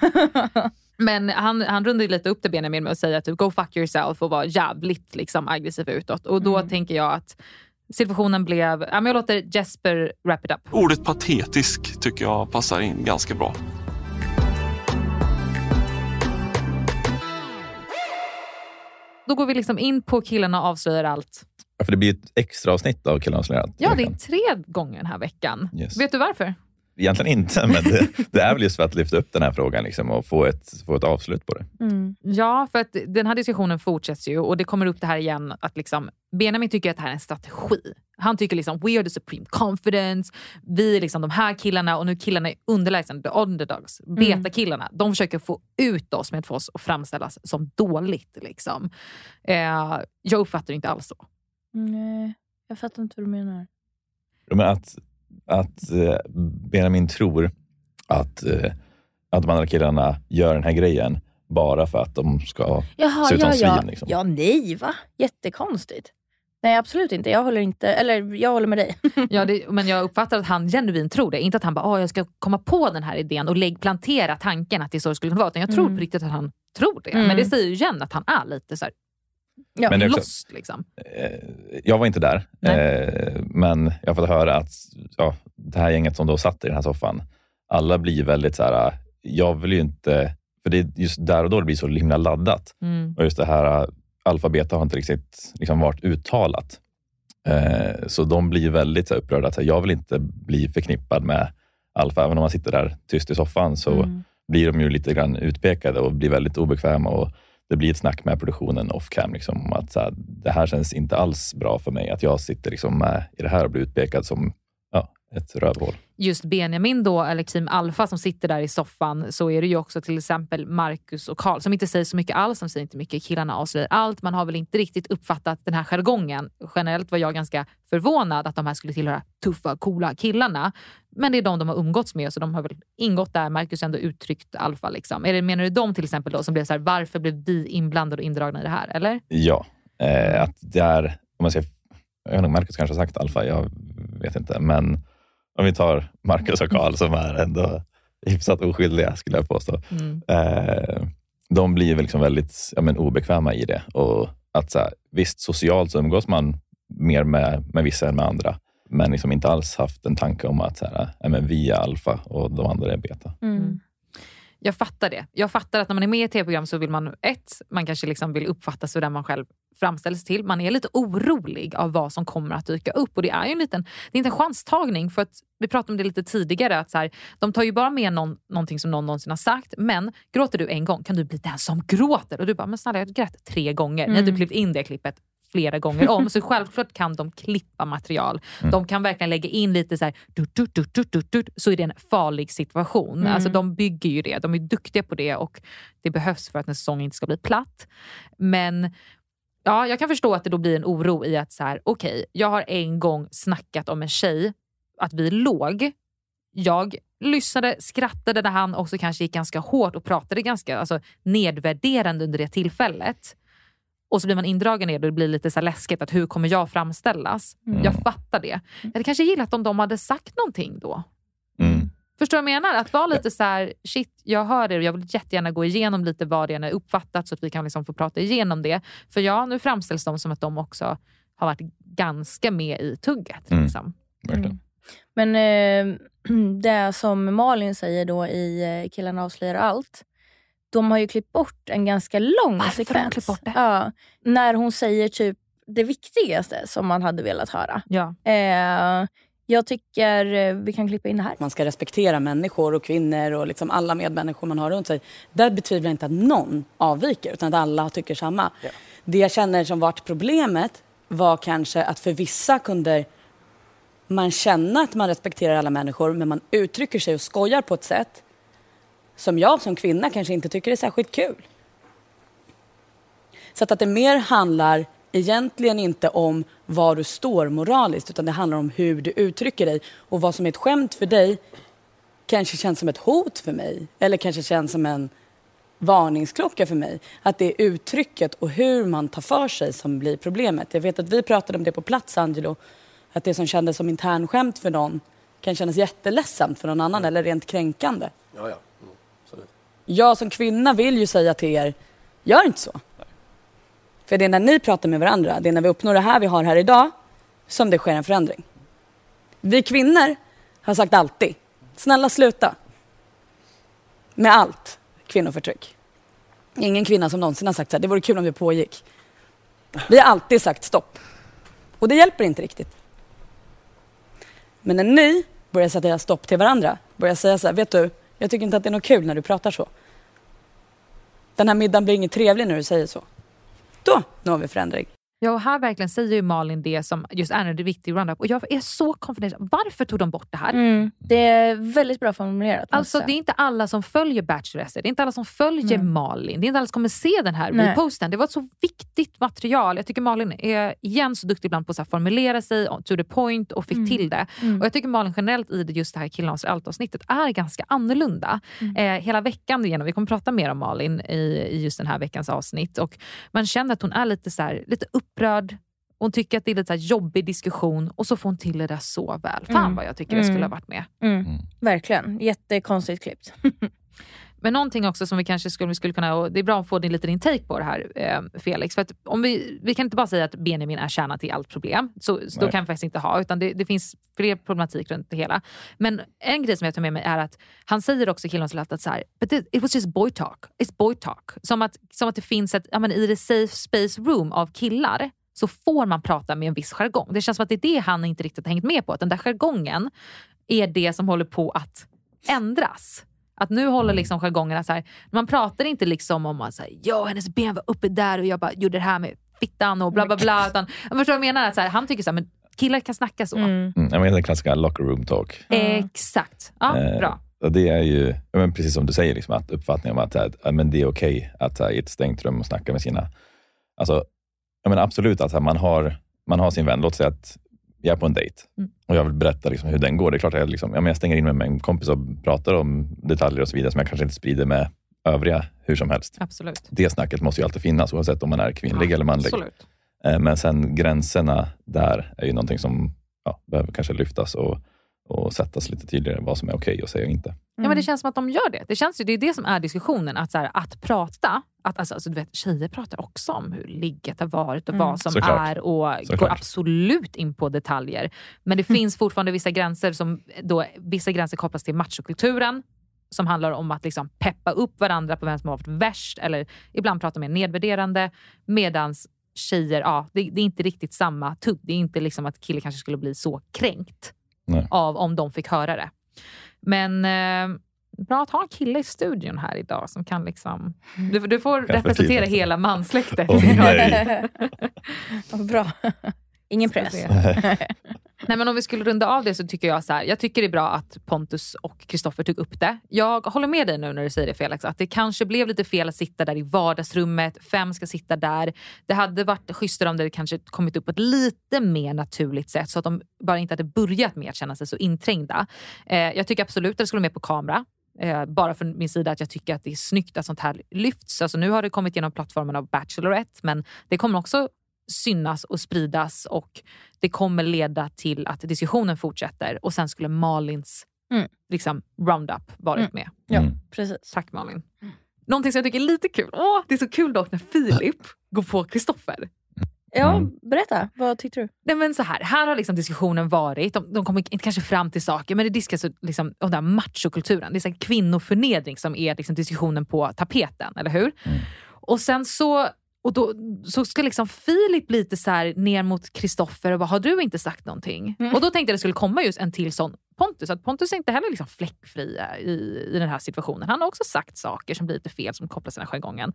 Men han, han rundade ju lite upp det Benjamin med att säga typ go fuck yourself och vara jävligt liksom, aggressiv utåt. Och då tänker jag att situationen blev, ja, men jag låter Jesper wrap it up. Ordet patetisk tycker jag passar in ganska bra. Då går vi liksom in på killarna och avslöjar allt. Ja, för det blir ett extra avsnitt av Killarna som allt. Ja, det är tre gånger den här veckan. Yes. Vet du varför? Egentligen inte, men det, det är väl just för att lyfta upp den här frågan liksom, och få ett, få ett avslut på det. Mm. Ja, för att den här diskussionen fortsätter ju och det kommer upp det här igen att liksom, Benjamin tycker att det här är en strategi. Han tycker liksom we are the supreme confidence, vi är liksom de här killarna och nu killarna är underlägsna, the underdogs, beta-killarna. De försöker få ut oss med att få oss att framställas som dåligt. Liksom. Eh, jag uppfattar det inte alls så. Nej, jag fattar inte vad du menar. Men att, att eh, Benjamin tror att, eh, att de andra killarna gör den här grejen bara för att de ska Jaha, se ut som ja, ja. svin. Liksom. ja, nej va? Jättekonstigt. Nej, absolut inte. Jag håller inte, eller jag håller med dig. Ja, det, men jag uppfattar att han genuint tror det. Inte att han bara, "Åh, jag ska komma på den här idén och lägg, plantera tanken att det är så det skulle kunna vara. Utan jag tror Mm. på riktigt att han tror det. Mm. Men det säger ju igen att han är lite så här, Ja. Men det också- lost. Liksom. Eh, jag var inte där, eh, men jag har fått höra att ja, det här gänget som då satt i den här soffan, alla blir väldigt så här, jag vill ju inte, för det är just där och då det blir så himla laddat. Mm. Och just det här alfabeta har inte riktigt liksom varit uttalat. Eh, så de blir väldigt så här, upprörda. Att, så här, jag vill inte bli förknippad med alfa. Även om man sitter där tyst i soffan så Mm. blir de ju lite grann utpekade och blir väldigt obekväma. Och det blir ett snack med produktionen off cam. Liksom, om att så här, det här känns inte alls bra för mig. Att jag sitter liksom med i det här och blir utpekad som ja, ett rövhål. just Benjamin då, eller Team Alpha som sitter där i soffan, så är det ju också till exempel Marcus och Karl som inte säger så mycket alls. De säger inte mycket, killarna avslöjar allt. Man har väl inte riktigt uppfattat den här jargongen. Generellt var jag ganska förvånad att de här skulle tillhöra tuffa, coola killarna. Men det är de de har umgåtts med, så de har väl ingått där. Marcus har ändå uttryckt alfa. Liksom. Menar du de till exempel då som blev så här, varför blev vi inblandade och indragna i det här? Eller? Ja, eh, att det är, om man säger, jag vet inte, Marcus kanske har sagt alfa, jag vet inte, men om vi tar Marcus och Karl som är ändå hyfsat oskyldiga skulle jag påstå. Mm. Eh, de blir väl liksom väldigt ja, men, obekväma i det. Och att, så här, visst, socialt så umgås man mer med, med vissa än med andra, men liksom inte alls haft en tanke om att så här, ja, men vi är alfa och de andra är beta. Mm. Jag fattar det. Jag fattar att när man är med i ett tv-program så vill man, ett, man kanske liksom vill uppfattas så där man själv framställs till. Man är lite orolig av vad som kommer att dyka upp. Och det är ju en liten, det är inte en chanstagning. För att vi pratade om det lite tidigare. att så här, De tar ju bara med någon, någonting som någon någonsin har sagt. Men gråter du en gång kan du bli den som gråter. Och du bara, men snälla jag grät tre gånger. Ni har Mm. typ klippt in det klippet flera gånger om. Så självklart kan de klippa material. Mm. De kan verkligen lägga in lite så här, så är det en farlig situation. Mm. Alltså de bygger ju det. De är duktiga på det och det behövs för att en säsong inte ska bli platt. Men ja, jag kan förstå att det då blir en oro i att så här, okej, jag har en gång snackat om en tjej, att vi låg. Jag lyssnade, skrattade när han också kanske gick ganska hårt och pratade ganska alltså, nedvärderande under det tillfället. Och så blir man indragen i det och det blir lite så här läskigt att hur kommer jag framställas? Mm. Jag fattar det. Jag hade kanske gillat om de hade sagt någonting då. Mm. Förstår du vad jag menar? Att vara lite så här, shit, jag hör det och jag vill jättegärna gå igenom lite vad det är uppfattat så att vi kan liksom få prata igenom det. För ja, nu framställs de som att de också har varit ganska med i tugget. Mm. Liksom. Verkligen. Men eh, det som Malin säger då i eh, Killarna avslöjar allt. De har ju klippt bort en ganska lång Varför har de sekvens. klippt bort det? Ja, när hon säger typ det viktigaste som man hade velat höra. Ja. Eh, jag tycker eh, vi kan klippa in det här. Man ska respektera människor och kvinnor och liksom alla medmänniskor man har runt sig. Där betvivlar jag inte att någon avviker utan att alla tycker samma. Det jag känner som varit problemet var kanske att för vissa kunde man känna att man respekterar alla människor men man uttrycker sig och skojar på ett sätt som jag som kvinna kanske inte tycker är särskilt kul. Så att, det mer handlar egentligen inte om var du står moraliskt utan det handlar om hur du uttrycker dig. Och vad som är ett skämt för dig kanske känns som ett hot för mig eller kanske känns som en varningsklocka för mig. Att det är uttrycket och hur man tar för sig som blir problemet. Jag vet att vi pratade om det på plats, Angelo. Att det som kändes som internskämt för någon kan kännas jätteledsamt för någon annan eller rent kränkande. Ja, ja. Jag som kvinna vill ju säga till er, gör inte så. För det är när ni pratar med varandra, det är när vi uppnår det här vi har här idag, som det sker en förändring. Vi kvinnor har sagt alltid, snälla sluta. Med allt kvinnoförtryck. Ingen kvinna som någonsin har sagt så här, det vore kul om det pågick. Vi har alltid sagt stopp. Och det hjälper inte riktigt. Men när ni börjar sätta stopp till varandra, börjar säga så här, vet du, jag tycker inte att det är något kul när du pratar så. Den här middagen blir inget trevlig när du säger så. Då når vi förändring. Ja, och här verkligen säger ju Malin det som just är en viktig roundup. Och jag är så konfunderad. Varför tog de bort det här? Mm, det är väldigt bra formulerat. Alltså det är inte alla som följer Bachelorette, det är inte alla som följer Nej. Malin, det är inte alla som kommer se den här Nej. reposten. Det var ett så viktigt material. Jag tycker Malin är igen så duktig ibland på att formulera sig to the point och fick Mm. till det. Mm. Och Jag tycker Malin generellt i just det här Killarnas allt avsnittet är ganska annorlunda. Mm. Eh, hela veckan igenom, vi kommer prata mer om Malin i, i just den här veckans avsnitt. Och man känner att hon är lite, så här, lite upprörd, hon tycker att det är lite så här jobbig diskussion och så får hon till det där så väl. Fan Mm. vad jag tycker det skulle ha varit med. Mm. Verkligen. Jättekonstigt klippt. Men någonting också som vi kanske skulle, vi skulle kunna, och det är bra att få din, lite din take på det här eh, Felix. För att om vi, vi kan inte bara säga att Benjamin är kärnan till allt problem. Så, så då kan vi faktiskt inte ha, utan det, det finns fler problematik runt det hela. Men en grej som jag tar med mig är att han säger också killen att så här, But it, it was just boy talk. It's boy talk. Som att, som att det finns ett, ja, men i det safe space room av killar så får man prata med en viss jargong. Det känns som att det är det han inte riktigt har hängt med på. Att den där jargongen är det som håller på att ändras. Att nu håller liksom jargongerna så här, man pratar inte liksom om att här, ja hennes ben var uppe där och jag bara gjorde det här med fittan och bla bla bla. Utan, jag förstår vad jag menar? Att så här, han tycker så här, men killar kan snacka så. Mm, jag menar den klassiska locker room talk. Exakt. Ja, Eh, bra. och det är ju, men precis som du säger, liksom, att uppfattningen om att, att men det är okej att uh, i ett stängt rum och snacka med sina... Alltså, jag menar, absolut att uh, man, har, man har sin vän. Låt säga att jag är på en dejt Mm. och jag vill berätta liksom, hur den går. Det är klart att jag, liksom, ja, jag stänger in med en kompis och pratar om detaljer och så vidare som jag kanske inte sprider med övriga hur som helst. Absolut. Det snacket måste ju alltid finnas oavsett om man är kvinnlig Ja, eller manlig. absolut. Eh, Men sen gränserna där är ju någonting som ja, behöver kanske lyftas och, och sättas lite tydligare vad som är okej att säga och inte. Ja, men det känns som att de gör det. Det, känns ju, det är det som är diskussionen. Att, så här, att prata. Att, alltså, alltså, du vet, tjejer pratar också om hur ligget har varit och Mm. vad som Såklart. är och Såklart. går absolut in på detaljer. Men det finns fortfarande vissa gränser som då, vissa gränser kopplas till machokulturen som handlar om att liksom peppa upp varandra på vem som har varit värst eller ibland prata mer nedvärderande. Medans tjejer, ja, det, det är inte riktigt samma tugg. Det är inte liksom att killar kanske skulle bli så kränkt Nej. av om de fick höra det. Men eh, bra att ha en kille i studion här idag som kan liksom... Du, du får Kanske representera hela mansläktet. Åh, nej. Vad bra. Ingen press. Nej, men om vi skulle runda av det så tycker jag så här, jag tycker det är bra att Pontus och Kristoffer tog upp det. Jag håller med dig nu när du säger det Felix, att det kanske blev lite fel att sitta där i vardagsrummet, fem ska sitta där. Det hade varit schysstare om det kanske kommit upp på ett lite mer naturligt sätt så att de bara inte hade börjat med att känna sig så inträngda. Eh, jag tycker absolut att det skulle vara med på kamera. Eh, bara från min sida att jag tycker att det är snyggt att sånt här lyfts. Alltså nu har det kommit genom plattformen av Bachelorette men det kommer också synas och spridas och det kommer leda till att diskussionen fortsätter och sen skulle Malins Mm. liksom, roundup varit Mm. med. Ja, Mm. precis. Tack Malin. Någonting som jag tycker är lite kul. Åh, det är så kul dock när Filip går på Kristoffer. Ja, Mm. berätta. Vad tyckte du? Nej, men så här, här har liksom diskussionen varit, de, de kommer inte kanske fram till saker, men det diskas liksom, om den här machokulturen. Det är så här kvinnoförnedring som är liksom diskussionen på tapeten, eller hur? Och sen så och då, så ska liksom Filip lite så här ner mot Kristoffer och bara, har du inte sagt någonting? Och då tänkte jag det skulle komma just en till sån Pontus. Att Pontus är inte heller liksom fläckfri i, i den här situationen. Han har också sagt saker som blir lite fel som kopplas till den här jargongen.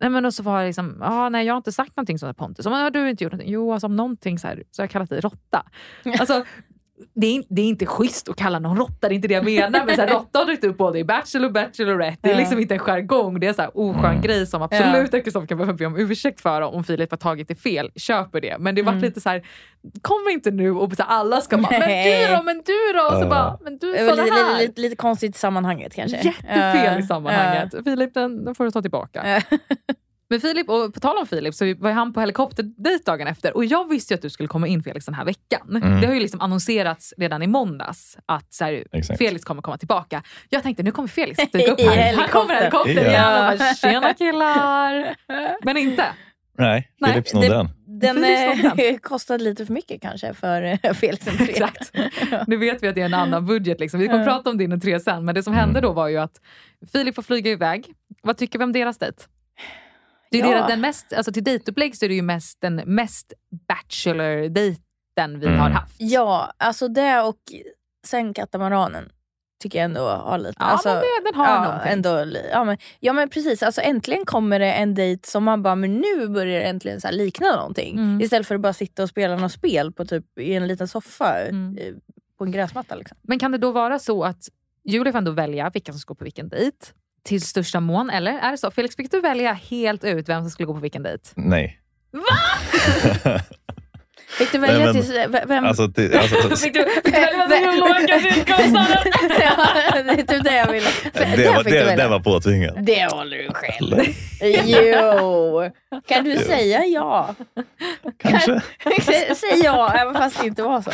Nej, men och så var jag liksom, ah, nej jag har inte sagt någonting sånt Pontus. Men har du inte gjort någonting? Jo, alltså om någonting så, här, så har jag kallat dig råtta. Alltså, det är, det är inte schysst att kalla någon råtta, det är inte det jag menar. Men så här, råtta har dykt upp både i Bachelor och Bachelorette. Det är Ja. liksom inte en jargong, det är en så här oskön Mm. grej som absolut att Kristoffer kan behöva be om ursäkt för om Filip har tagit det fel. Köper det. Men det vart Mm. lite så här, kom inte nu och så här, alla ska bara, men Nej. du då, men du då? Och så Ja. bara, men du Det sa var det lite, här. lite, lite, lite konstigt i sammanhanget kanske. Jättefel i Eh, sammanhanget. Filip, den, den får du ta tillbaka. Men Filip, och på tal om Filip, så var han på helikopterdejt dagen efter och jag visste ju att du skulle komma in Felix den här veckan. Mm. Det har ju liksom annonserats redan i måndags att så här. Felix kommer komma tillbaka. Jag tänkte nu kommer Felix dyka upp här. Här kommer helikopter. helikoptern Ja. igen bara tjena killar. Men inte. Nej, Nej, Filip snodde det- den. Den eh, kostade lite för mycket kanske för eh, Felix entré. Exakt. Nu vet vi att det är en annan budget. Liksom. Vi kommer Ja. prata om din entré sen. Men det som hände då var ju att Filip får flyga iväg. Vad tycker vi om deras dejt? Det är Ja. den mest, alltså till dejtupplägg så är det ju mest den mest bachelor-dejten vi Mm. har haft. Ja, alltså det och sen katamaranen tycker jag ändå har lite. Ja, alltså, men det, den har ja, någonting. ändå, ja, men, ja men precis, alltså, äntligen kommer det en dejt som man bara, men nu börjar det äntligen så här likna någonting. Mm. Istället för att bara sitta och spela något spel på typ, i en liten soffa Mm. eh, på en gräsmatta. Liksom. Men kan det då vara så att Julia får ändå välja vilka som ska gå på vilken dejt? Till största mån, eller? Är det så? Felix, fick du välja helt ut vem som skulle gå på vilken dejt? Nej. Fick du Nej, välja men- till... Vem? Alltså, till, alltså, Fick du, fick du välja till ja, det är typ det jag ville. Det, där var, det, det var påtvingat. Det håller du själv. Jo. Kan du säga ja? Kanske. Sä- Säg ja, även fast det inte var så.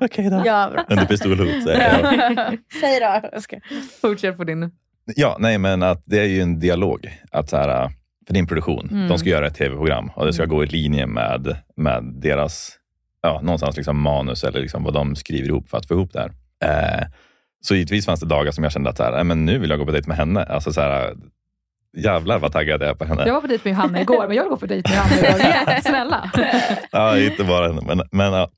Okej då. Ja. Under pistolhot säger jag. Säg då. Jag ska. Fortsätt på din. Ja, nej men att det är ju en dialog. Att så här, för din produktion, Mm. de ska göra ett tv-program och det ska gå i linje med, med deras ja, någonstans liksom manus eller liksom vad de skriver ihop för att få ihop det här. Eh, så givetvis fanns det dagar som jag kände att så här, "Nej, men nu vill jag gå på dejt med henne. Alltså så här, jävlar vad taggad jag är på henne. Jag var på dejt med Johanna igår, men jag vill gå på dejt med Johanna idag igen. Snälla. Ja, inte bara henne. Men, men, ja.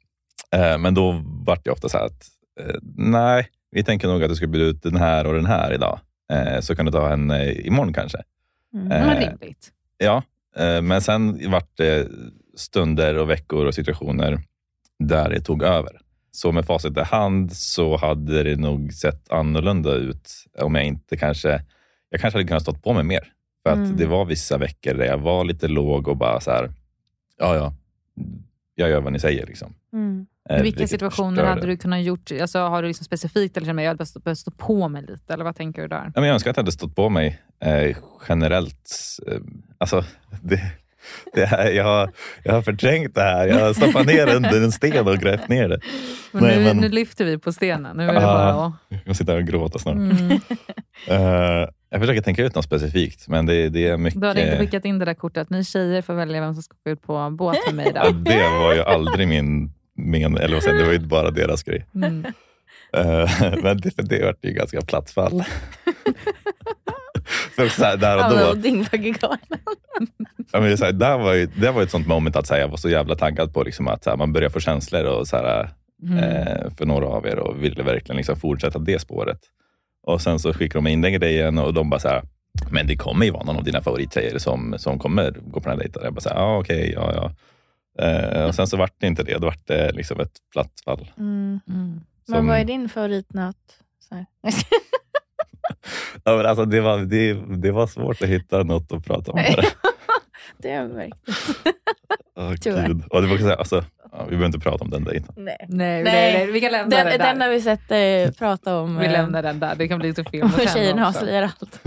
Eh, men då vart det ofta så här att eh, nej, vi tänker nog att du ska bjuda ut den här och den här idag. Eh, så kan du ta henne imorgon kanske. Mm. Eh, Men rimligt. Ja, eh, men sen vart det stunder och veckor och situationer där det tog över. Så med facit i hand så hade det nog sett annorlunda ut om jag inte kanske... Jag kanske hade kunnat stått på mig mer. För att Mm. det var vissa veckor där jag var lite låg och bara så här, ja, ja, jag gör vad ni säger. Liksom. Mm. Eh, I vilka vilket situationer förstörde. hade du kunnat gjort, alltså har du liksom specifikt eller jag behöver stå, på mig lite eller vad tänker du där? Jag önskar att jag hade stått på mig eh, generellt. Eh, alltså, det, det här, jag, har, jag har förträngt det här. Jag har stoppat ner under en sten och grävt ner det. Men, Nej, nu, men- nu lyfter vi på stenen. Nu är det Ah, bara. Jag kommer sitta här och gråta snart. Mm. Eh, jag försöker tänka ut något specifikt, men det, det är mycket... Du hade inte skickat in det där kortet. Ni tjejer får välja vem som ska gå ut på båt med mig idag. det var ju aldrig min men, eller vad säger, det var ju bara deras grej. Mm. Eh, men det, det var ju ganska platt fall. För så här, där och då, Ja, Dingbaggegalan. Ja, men så här, där var ju, det var ett sånt moment att så här, jag var så jävla taggad på liksom, att så här, man börjar få känslor och, så här, Mm. eh, för några av er och ville verkligen liksom, fortsätta det spåret. Och sen så skickade de in den grejen och de bara så här, men det kommer ju vara någon av dina favorittjejer som, som kommer gå på den här dejten. Jag bara så här, ja okej, ja ja. Eh, och sen så vart det inte det, då vart det liksom ett platt fall. Mm. Mm. Men vad är din favoritnöt? Ja, men alltså, det, var, det, det var svårt att hitta något att prata om. Det är verkligen. Åh, Tyvärr. Gud. Och det var också, alltså, ja, vi behöver inte prata om den dejten. Nej. Nej, nej. nej, vi kan lämna den, det där. den har vi sett eh, prata om. Vi eh, lämnar den där. Det kan bli lite film Och också. avslöjar allt.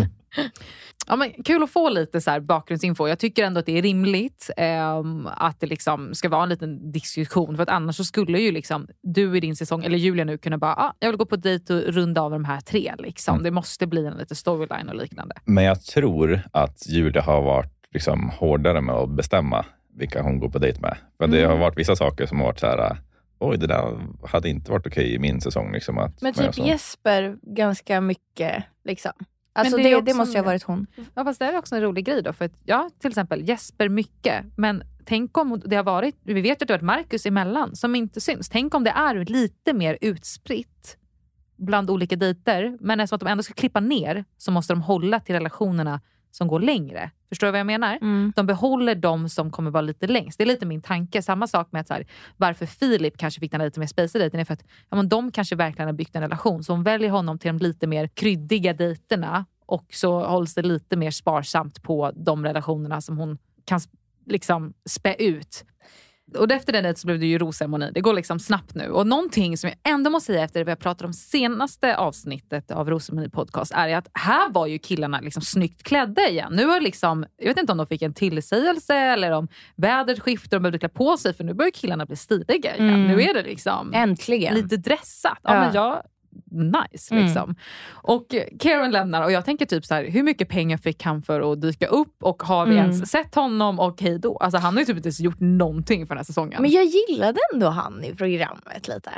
Ja, men kul att få lite så här bakgrundsinfo. Jag tycker ändå att det är rimligt ehm, att det liksom ska vara en liten diskussion. För att annars så skulle ju liksom du i din säsong, eller Julia nu, kunna bara ah, jag vill gå på dejt och runda av de här tre. Liksom. Mm. Det måste bli en liten storyline och liknande. Men jag tror att Julia har varit liksom hårdare med att bestämma vilka hon går på dejt med. Det Mm. har varit vissa saker som har varit så här, oj det där hade inte varit okej i min säsong. Liksom, att Men typ. Jesper ganska mycket. Liksom. Alltså det det, det, måste ju ha varit hon. Ja, fast det är också en rolig grej då. För att, ja, till exempel Jesper mycket. Men tänk om det har varit, vi vet ju att det har varit Marcus emellan som inte syns. Tänk om det är lite mer utspritt bland olika dejter. Men eftersom att de ändå ska klippa ner så måste de hålla till relationerna som går längre. Förstår du vad jag menar? Mm. De behåller de som kommer vara lite längst. Det är lite min tanke. Samma sak med att så här, varför Filip kanske fick den lite mer spacey dejten är för att ja, men de kanske verkligen har byggt en relation. Så hon väljer honom till de lite mer kryddiga dejterna och så hålls det lite mer sparsamt på de relationerna som hon kan liksom spä ut. Och efter den dejten så blev det ju rosceremoni. Det går liksom snabbt nu. Och någonting som jag ändå måste säga efter det vi har pratat om senaste avsnittet av Rosceremoni podcast är att här var ju killarna liksom snyggt klädda igen. Nu har liksom, jag vet inte om de fick en tillsägelse eller om vädret skiftade och de behövde klä på sig för nu börjar killarna bli stiliga igen. Mm. Nu är det liksom Äntligen. lite dressat. Ja, Ja. Men jag, nice Mm. liksom. Och eh, Karen lämnar och jag tänker typ så här, hur mycket pengar fick han för att dyka upp och har vi Mm. ens sett honom och hej då? Alltså han har ju typ inte gjort någonting för den här säsongen. Men jag gillade ändå han i programmet lite.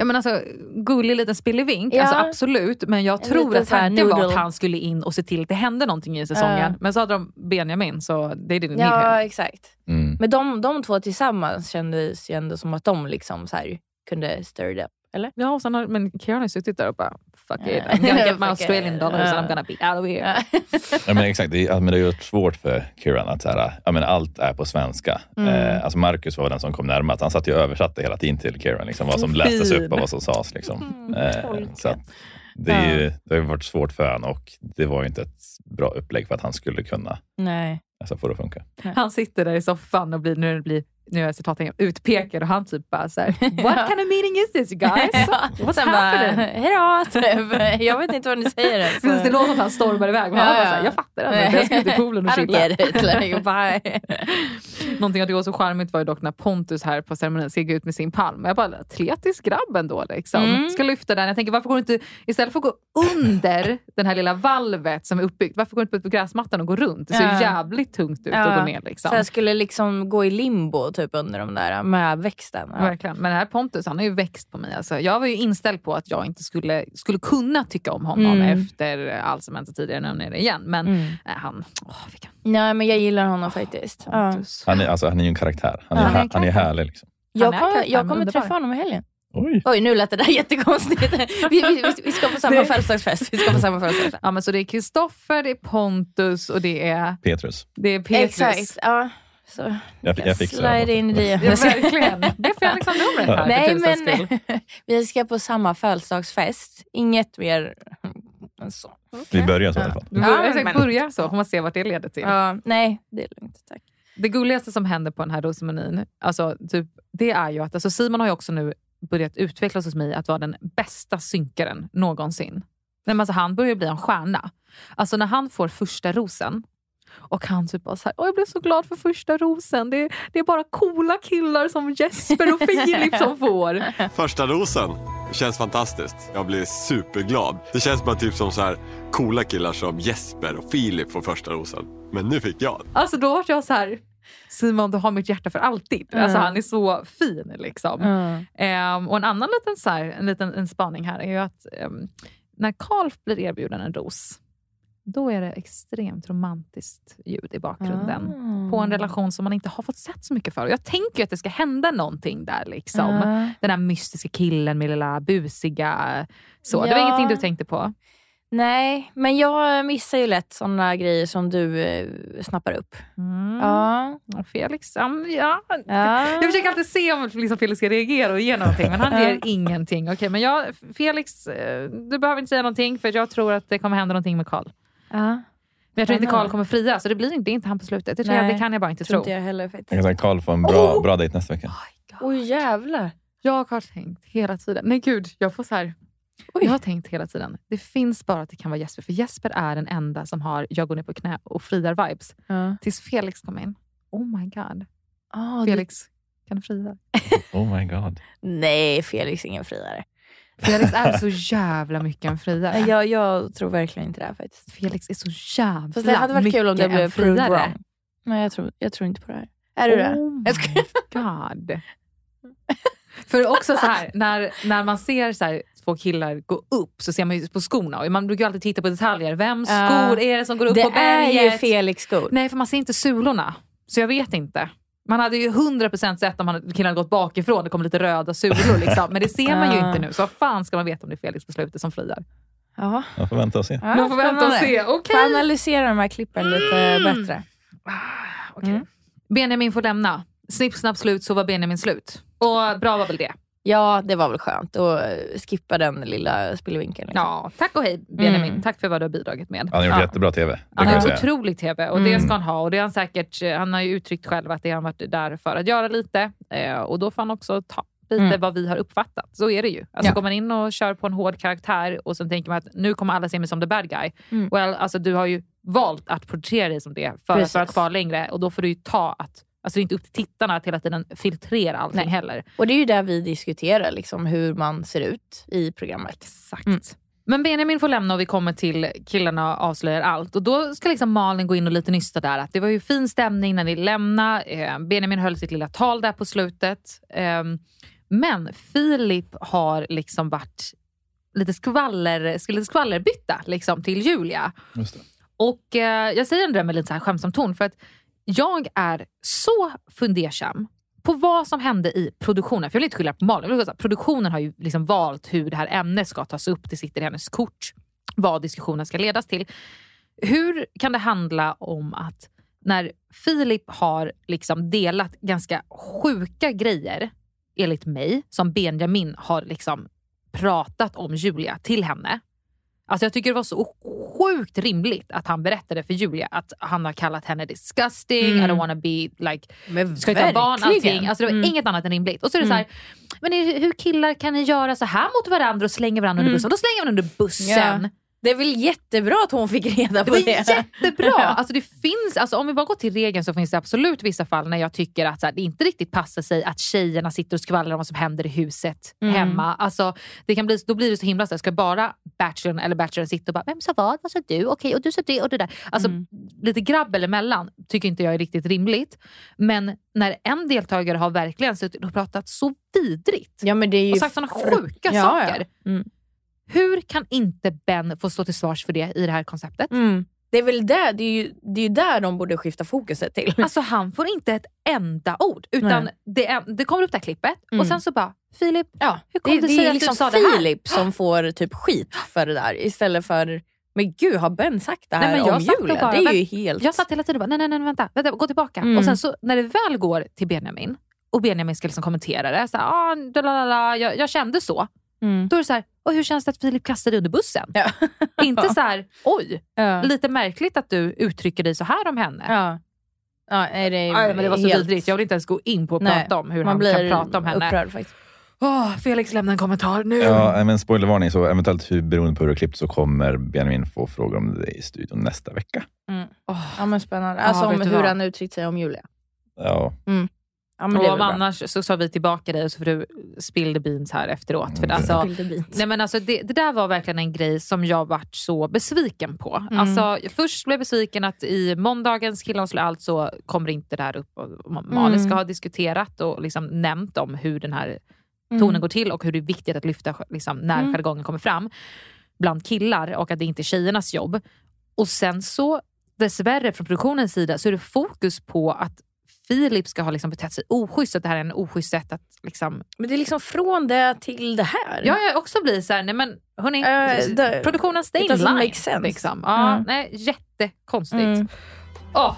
Ja, men alltså, gullig liten spillevink, Ja. alltså, absolut. Men jag En tror att tanken var att han skulle in och se till att det hände någonting i säsongen. Ja. Men så hade de Benjamin, så det är det ni Ja, exakt. Mm. Men de, de två tillsammans kändes ju ändå som att de liksom så här kunde stir it up. Eller? Ja, och sen har, men Karen har suttit där och bara fuck it. I'm gonna get my Australian dollars and I'm gonna be out of here. Ja, men exakt, det, är- ja, men det har gjort svårt för Kieran att så här, ja, men allt är på svenska. Mm. Eh, alltså Marcus var den som kom närmast. Han satt ju och översatte hela tiden till Kieran, liksom, vad som lästes upp och vad som sades. Liksom. Eh, tolka. så att det, är ju, det har ju varit svårt för honom och det var ju inte ett bra upplägg för att han skulle kunna Nej. alltså, få det att funka. Han sitter där i soffan och blir, nu, det blir, nu är jag citaten utpekad och han typ bara såhär, what kind of meeting is this you guys? What's Sen happening? hejdå! Typ. Jag vet inte vad ni säger ens. Det låter som att han stormar iväg men han bara såhär, jag fattar inte, jag ska ut i poolen och chilla. Like, bye. Någonting jag tycker var så charmigt var ju dock när Pontus här på ceremonin ska gå ut med sin palm. Jag bara, atletisk grabb ändå liksom. Mm. Ska lyfta den. Jag tänker varför går du inte, istället för att gå under den här lilla valvet som är uppbyggt, varför går du inte ut på gräsmattan och går runt? Det ser Ja. jävligt tungt ut att gå ner liksom. Så jag skulle liksom gå i limbo typ under de där med växten. Ja. Verkligen. Men den här Pontus han har ju växt på mig. Alltså, jag var ju inställd på att jag inte skulle, skulle kunna tycka om honom Mm. efter allt som hänt tidigare nu är det igen. Men Mm. nej, han, åh, vilken Nej men jag gillar honom faktiskt. Ja. Han är, alltså, han är ju en karaktär. Han är, Ja, han är han härlig. Liksom. Jag, är kommer- jag kommer träffa honom i helgen. Oj. Oj nu lät det där jättekonstigt. Vi, vi, vi, ska på samma födelsedagsfest. Vi ska på samma födelsedagsfest. Ja, men så det är Kristoffer, det är Pontus och det är, Petrus. det är Petrus. Exakt. Ja. Så Jag, jag fixar slide det. in i det. Ja, verkligen. Det får jag liksom numret här. Nej men vi ska på samma födelsedagsfest. Inget mer än så. Vi börjar så i alla fall. Ja, börjar, exakt, men- börja så, får man se vart det leder till. Ja, nej, det är lugnt. Tack. Det gulligaste som händer på den här rosceremonin, alltså, typ, det är ju att alltså, Simon har ju också nu börjat utvecklas hos mig att vara den bästa synkaren någonsin. Nej, men alltså, han börjar bli en stjärna. Alltså när han får första rosen och han typ bara så här, jag blev så glad för första rosen. Det, det är bara coola killar som Jesper och Filip som får. Första rosen känns fantastiskt. Jag blir superglad. Det känns bara typ som så här coola killar som Jesper och Filip får första rosen. Men nu fick jag. Alltså då var jag så här, Simon du har mitt hjärta för alltid. Mm. Alltså han är så fin liksom. Mm. Ehm, och en annan liten, så här, en liten en spaning här är ju att ehm, när Karl blir erbjuden en ros, då är det extremt romantiskt ljud i bakgrunden. Ah. På en relation som man inte har fått sett så mycket för. Jag tänker ju att det ska hända någonting där. liksom. Ja. Den här mystiska killen med lilla busiga... Så. Det Ja. var ingenting du tänkte på? Nej, men jag missar ju lätt såna grejer som du eh, snappar upp. Mm. Ja. Felix, ja. Ja. Jag försöker alltid se om liksom Felix ska reagera och ge någonting, men han ger ingenting. Okej, men jag, Felix, eh, du behöver inte säga någonting för jag tror att det kommer hända någonting med Karl. Ja. Men jag tror inte. Karl kommer fria, så det blir inte, det är inte han på slutet. Det, tror jag, det kan jag bara inte tror tro. inte jag heller faktiskt. Jag kan säga att Karl får en bra, bra dejt nästa vecka. Oj jävlar. Jag har tänkt hela tiden, nej gud, jag får så här. Jag har tänkt hela tiden, det finns bara att det kan vara Jesper, för Jesper är den enda som har jag går ner på knä och friar vibes. Ja. Tills Felix kom in. Oh my god. Du- Felix, kan du fria? Oh my god. Nej, Felix är ingen friare. Felix är så jävla mycket en friare. Jag, jag tror verkligen inte det här faktiskt. Felix är så jävla Fast det hade varit kul om det mycket blev en friare. Nej, jag tror, jag tror inte på det här. Är du det? Oh my Jag skojar. god. För också så här, när, när man ser så här, två killar gå upp så ser man ju på skorna. Och man brukar ju alltid titta på detaljer. Vems skor är det som går upp Det på berget? är ju Felix skor. Nej, för man ser inte sulorna. Så jag vet inte. Man hade ju 100% sett om man, killen hade gått bakifrån. Det kom lite röda sulor. Liksom. Men det ser man ju inte nu. Så vad fan ska man veta om det är Felix på slutet som friar? Ja. Jag får vänta och se. Ja, Man får vänta och se. Okej. Får analysera de här klippen lite Mm. bättre. Okej. Mm. Benjamin får lämna. Snipp, snapp, slut så var Benjamin slut. Och bra var väl det. Ja, det var väl skönt att eh, skippa den lilla spillvinkeln. Liksom. Ja, tack och hej Benjamin. Mm. Tack för vad du har bidragit med. Han har gjort ja. jättebra TV. Det Han har otrolig TV och det ska han ha. Och det är han, säkert, han har ju uttryckt själv att det har han varit där för att göra lite. Eh, och då får han också ta lite Mm. vad vi har uppfattat. Så är det ju. Alltså Ja. Går man in och kör på en hård karaktär och sen tänker man att nu kommer alla se mig som the bad guy. Mm. Well, alltså, du har ju valt att porträttera dig som det för, för att vara längre och då får du ju ta att Alltså det är inte upp till tittarna att hela tiden filtrera allting Nej. heller. Och det är ju där vi diskuterar, liksom, hur man ser ut i programmet. Exakt. Mm. Men Benjamin får lämna och vi kommer till killarna avslöjar allt. Och Då ska liksom Malin gå in och lite nysta där. Att det var ju fin stämning när ni lämnade. Eh, Benjamin höll sitt lilla tal där på slutet. Eh, men Filip har liksom varit lite, skvaller, lite skvallerbytta liksom, till Julia. Just det. Och eh, Jag säger det med lite så här skämtsam ton för att jag är så fundersam på vad som hände i produktionen. För Jag vill inte skylla på Malin. Vill säga, Produktionen har ju liksom valt hur det här ämnet ska tas upp. Det sitter i hennes kort vad diskussionen ska ledas till. Hur kan det handla om att när Filip har liksom delat ganska sjuka grejer, enligt mig, som Benjamin har liksom pratat om Julia till henne. Alltså jag tycker det var så sjukt rimligt att han berättade för Julia att han har kallat henne disgusting, I Mm. don't wanna be like, Men ska inte ha barn, allting. Alltså det var Mm. inget annat än rimligt. Och så är det Mm. så här, men hur killar kan ni göra så här mot varandra och slänga varandra under Mm. bussen? Och då slänger man under bussen. Ja. Det är väl jättebra att hon fick reda Det på var det. jättebra! Ja. Alltså det finns, alltså om vi bara går till regeln så finns det absolut vissa fall när jag tycker att här, det inte riktigt passar sig att tjejerna sitter och skvallrar om vad som händer i huset Mm. hemma. Alltså, det kan bli, då blir det så himla så här, ska bara bachelorn eller bachelorn sitta och bara “vem sa vad? Vad sa du? Okej, och du sa det och det där”. Alltså Mm. lite grabbel emellan tycker inte jag är riktigt rimligt. Men när en deltagare har verkligen suttit och pratat så vidrigt Ja, det är och sagt sådana sjuka Ja, saker. Ja. Mm. Hur kan inte Ben få stå till svars för det i det här konceptet? Mm. Det är väl där, det är ju, det är där de borde skifta fokuset till. Alltså han får inte ett enda ord. Utan det, är, det kommer upp det här klippet Mm. och sen så bara Filip, Ja, hur kom det, det, det sig är att liksom du sa det här? Filip som får typ skit för det där istället för Men gud, har Ben sagt det här Nej, men jag om Julia? bara- det är ju helt... Jag satt hela tiden och bara, nej, nej, nej vänta, vänta, gå tillbaka. Mm. Och sen så när det väl går till Benjamin och Benjamin ska liksom kommentera det, så här, ah, jag, jag kände så. Mm. Då är det så här, och hur känns det att Filip kastade dig under bussen? Inte så här, oj, Ja. lite märkligt att du uttrycker dig så här om henne. Ja. Ja, nej, det, är Aj, men det var så helt... vidrigt, jag vill inte ens gå in på att Nej, prata om hur man han blir kan prata om henne. upprörd faktiskt. Åh, Felix lämna en kommentar nu. Ja, men spoilervarning, så eventuellt beroende på hur det är klippt så kommer Benjamin få frågor om det i studion nästa vecka. Mm. Ja men spännande. Alltså Ja, om hur vad? han uttryckt sig om Julia. Ja, Ja, men och om annars så sa vi tillbaka dig och så får du spill the beans här efteråt. För Mm. alltså, nej men alltså det, det där var verkligen en grej som jag vart så besviken på. Mm. Alltså, först blev jag besviken att i måndagens Killarna slår allt så kommer inte det här upp. Och Malin Mm. ska ha diskuterat och liksom nämnt om hur den här tonen Mm. går till och hur det är viktigt att lyfta liksom, när Mm. jargongen kommer fram bland killar och att det inte är tjejernas jobb. Och sen så dessvärre från produktionens sida så är det fokus på att Filip ska ha liksom betett sig oschysst, att det här är en oschysst sätt att liksom... Men det är liksom från det till det här. Ja, jag också blir så här, nej men hörni, Eh, det- produktionen stay in line. make sense. Liksom. Ja, Mm. nej, jättekonstigt. Mm. Åh,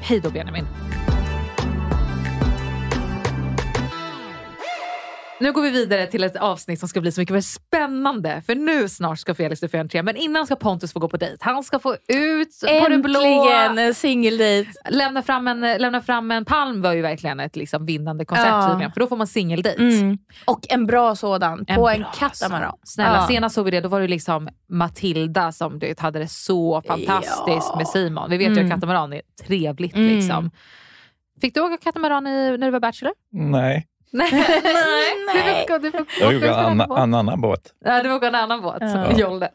hej då Benjamin. Nu går vi vidare till ett avsnitt som ska bli så mycket mer spännande. För nu snart ska Felix få entré. Men innan ska Pontus få gå på dejt. Han ska få ut på det blå. Äntligen en singeldejt. Lämna fram, en, lämna fram en palm var ju verkligen ett liksom vinnande koncept Ja. tydligen. För då får man singeldejt. Mm. Och en bra sådan på en katamaran. Snälla, Ja. senast såg vi det, då var det liksom Matilda som du vet, hade det så fantastiskt Ja. med Simon. Vi vet ju Mm. att katamaran är trevligt. Mm. Liksom. Fick du åka katamaran i, när du var Bachelor? nej. Nej. Nej. Du får, du får, Jag åka gjorde en en annan, båt. en annan båt. Ja, du får åka en annan båt. Ja. Jolle.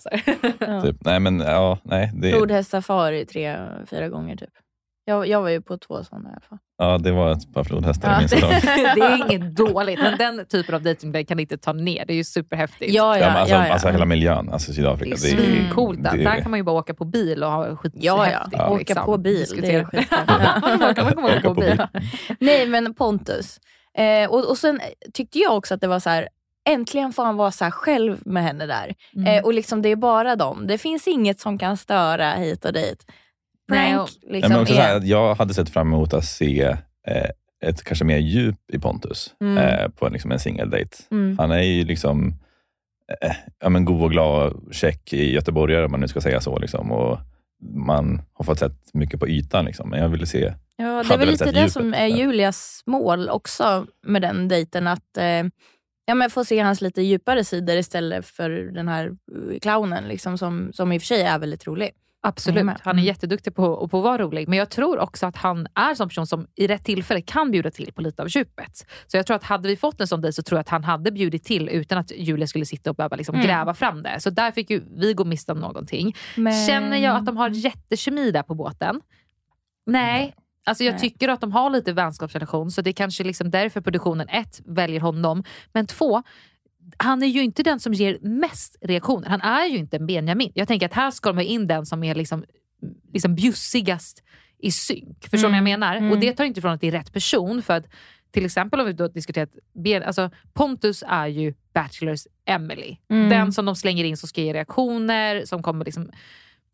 Ja. Typ. Nej, men ja, nej. Det, Flodhästsafari tre, fyra gånger typ. Jag, jag var ju på två sådana i alla fall. ja, det var ett par flodhästar Ja. i min salong. det är inget dåligt, men den typen av dejting kan inte ta ner. Det är ju superhäftigt. Ja, Ja, ja, alltså, ja, ja. alltså hela miljön, alltså Det Sydafrika. är det är- där. det är- Där kan man ju bara åka på bil och ha skithäftigt. Ja, ja. Åka liksom. på bil, det är skitkul. Man kan man åka på bil. Nej men Pontus. Eh, och, och sen tyckte jag också att det var så här. Äntligen får han vara så här själv med henne där. Mm. Eh, och liksom det är bara dem. Det finns inget som kan störa hit och dit. Nej, Prank och- Nej, liksom men också så här, jag hade sett fram emot att se eh, ett kanske mer djup i Pontus Mm. eh, på liksom en singeldejt. Mm. Han är ju liksom eh, ja, men god och glad, check i göteborgare om man nu ska säga så. Liksom, och man har fått sett mycket på ytan, liksom. men jag ville se Ja, det är väl lite det djupet som är. Julias mål också med den dejten. Att eh, ja, men få se hans lite djupare sidor istället för den här eh, clownen liksom, som, som i och för sig är väldigt rolig. Absolut, Jajamän. han är Mm. jätteduktig på, på att vara rolig. Men jag tror också att han är en sån person som i rätt tillfälle kan bjuda till på lite av djupet. Så jag tror att hade vi fått en sån dejt så tror jag att han hade bjudit till utan att Julia skulle sitta och behöva liksom Mm. gräva fram det. Så där fick ju vi gå miste om någonting. Men... Känner jag att de har jättekemi där på båten? Nej. Alltså jag Nej. tycker att de har lite vänskapsrelation så det är kanske liksom därför produktionen ett väljer honom. Men två, han är ju inte den som ger mest reaktioner. Han är ju inte en Benjamin. Jag tänker att här ska de ha in den som är liksom, liksom bjussigast i synk. Förstår ni Mm, vad jag menar? mm. Och det tar inte ifrån att det är rätt person. För att till exempel om vi då diskuterat, Ben- alltså Pontus är ju Bachelors Emily. Mm. Den som de slänger in som ska ge reaktioner, som kommer liksom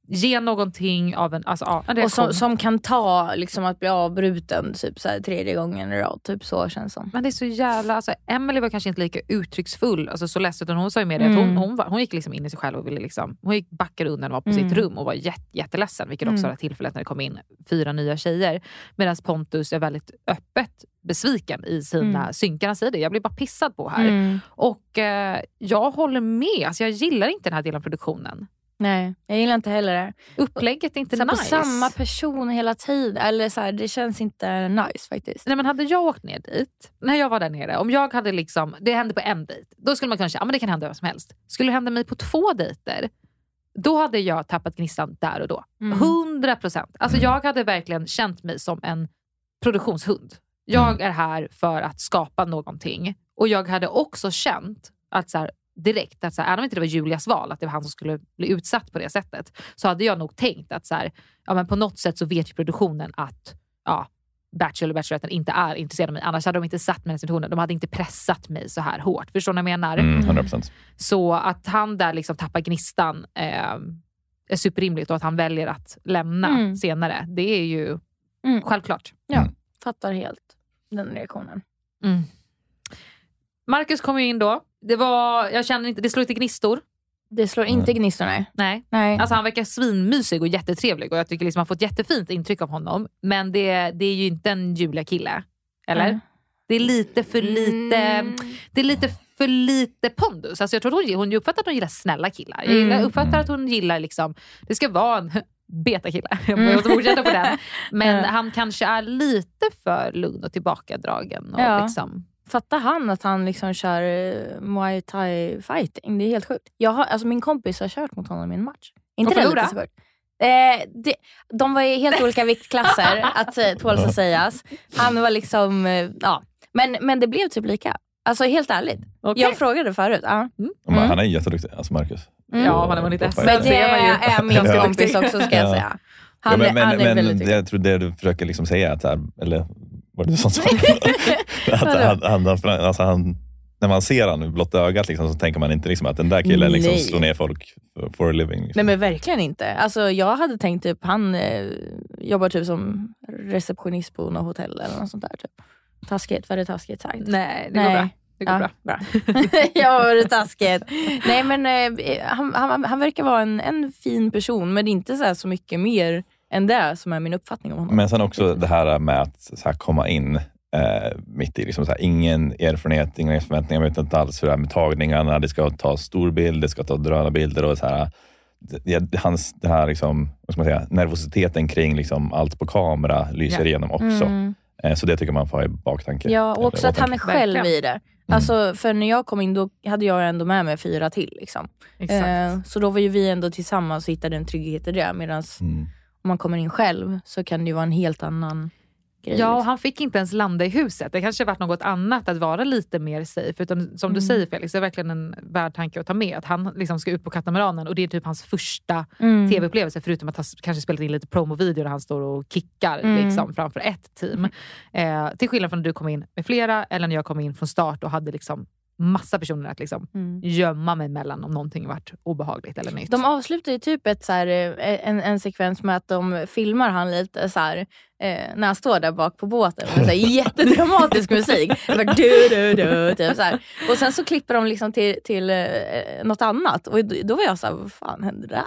ge någonting av en, alltså, ja, en reaktion. Och som, som kan ta liksom, att bli avbruten typ, så här, tredje gången i rad. Typ så känns det som. Men det är så jävla... Alltså, Emily var kanske inte lika uttrycksfull, alltså, så ledsen, utan hon sa ju med det att hon, Mm. hon, var, hon gick liksom in i sig själv och ville liksom, hon gick backade undan och var på Mm. sitt rum och var jätte, jätteledsen, vilket också Mm. var tillfället när det kom in fyra nya tjejer. Medan Pontus är väldigt öppet besviken i sina Mm. synkar. Han säger det, jag blir bara pissad på här. Mm. Och eh, jag håller med, alltså, jag gillar inte den här delen av produktionen. Nej, jag gillar inte heller det. Upplägget är inte Så nice. På samma person hela tiden. Eller så här, det känns inte nice faktiskt. Nej, men hade jag åkt ner dit, när jag var där nere, om jag hade liksom, det hände på en dejt, då skulle man kunna säga att det kan hända vad som helst. Skulle det hända mig på två dejter, då hade jag tappat gnistan där och då. Mm. 100 procent. Alltså, jag hade verkligen känt mig som en produktionshund. Jag Mm. är här för att skapa någonting. Och jag hade också känt att så här, direkt, att så här, även om inte det var Julias val, att det var han som skulle bli utsatt på det sättet, så hade jag nog tänkt att så här, ja, men på något sätt så vet ju produktionen att ja, Bachelor och Bacheloretten inte är intresserade av mig. Annars hade de inte satt mig i den situationen. De hade inte pressat mig så här hårt. Förstår ni vad jag menar? mm, 100 procent. Så att han där liksom tappar gnistan. Eh, är superrimligt och att han väljer att lämna Mm. senare. Det är ju Mm. självklart. Ja, fattar helt den reaktionen. Mm. Marcus kom ju in då. Det, var, jag känner inte, det slår inte gnistor. Det slår inte gnistor, nej. Nej. nej. Alltså han verkar svinmysig och jättetrevlig och jag tycker liksom man får ett jättefint intryck av honom. Men det, det är ju inte en Julia-kille. Eller? Nej. Det är lite för lite, det är lite för lite pondus. Alltså jag tror hon, hon uppfattar att hon gillar snälla killar. Jag gillar, Mm. uppfattar att hon gillar, liksom, det ska vara en betakille. Jag måste fortsätta på den. Men han kanske är lite för lugn och tillbakadragen. Och Ja. liksom, Fattar han att han liksom kör eh, muay thai fighting? Det är helt sjukt. Jag har, alltså min kompis har kört mot honom i en match. inte Och det lite sjukt? Eh, det, de var i helt olika viktklasser, att eh, tåls att sägas. Han var liksom, eh, ja. Men, men det blev typ lika. Alltså helt ärligt. Okej. Jag frågade förut. Ja. Men Han är jätteduktig, alltså Marcus. Mm. Ja, han har vunnit SM. Men det är min kompis också ska jag Ja. säga. Han, ja, men, är- men, han är men väldigt duktig. jag tror det du försöker liksom säga, att, här, eller var det du som sa att han, han, han, alltså han, När man ser honom med blotta ögat liksom, så tänker man inte liksom att den där killen liksom Nej. slår ner folk for, for a living. Liksom. Nej men verkligen inte. Alltså, jag hade tänkt typ han eh, jobbar typ som receptionist på något hotell eller något sånt där. Typ. Taskigt, var det taskigt sagt? Nej, det går bra. Det går ja, bra. ja, var det taskigt. Nej men eh, han, han, han verkar vara en, en fin person men inte så, här så mycket mer än det som är min uppfattning om honom. Men sen också det här med att så här, komma in eh, mitt i, liksom, så här, ingen erfarenhet, inga förväntningar, jag vet inte alls hur det är med tagningarna, det ska ta storbild, det ska ta drönarbilder och så här, det, det- hans, den här liksom, vad ska man säga, nervositeten kring liksom, allt på kamera lyser Ja. igenom också. Mm. Eh, så det tycker man får ha i baktanke. Ja, och också att han är själv i det. Alltså, för när jag kom in då hade jag ändå med mig fyra till. Liksom. Exakt. Eh, så då var ju vi ändå tillsammans och hittade en trygghet i det. Medan Mm. Om man kommer in själv så kan det ju vara en helt annan grej. Ja, och liksom. han fick inte ens landa i huset. Det kanske varit något annat att vara lite mer safe. Utan som du Mm. säger Felix, det är verkligen en värd tanke att ta med. Att han liksom ska ut på katamaranen och det är typ hans första Mm. tv-upplevelse. Förutom att han kanske spelat in lite promovideo där han står och kickar Mm. liksom, framför ett team. Eh, till skillnad från när du kom in med flera eller när jag kom in från start och hade liksom massa personer att liksom Mm. gömma mig mellan om någonting varit obehagligt eller nytt. De avslutar ju typ ett, så här, eh, en, en sekvens med att de filmar han lite så här, eh, när han står där bak på båten med så här, jättedramatisk musik. Var du, du, du, typ så här. Och sen så klipper de liksom till, till eh, något annat och då, var jag så här, vad fan hände där?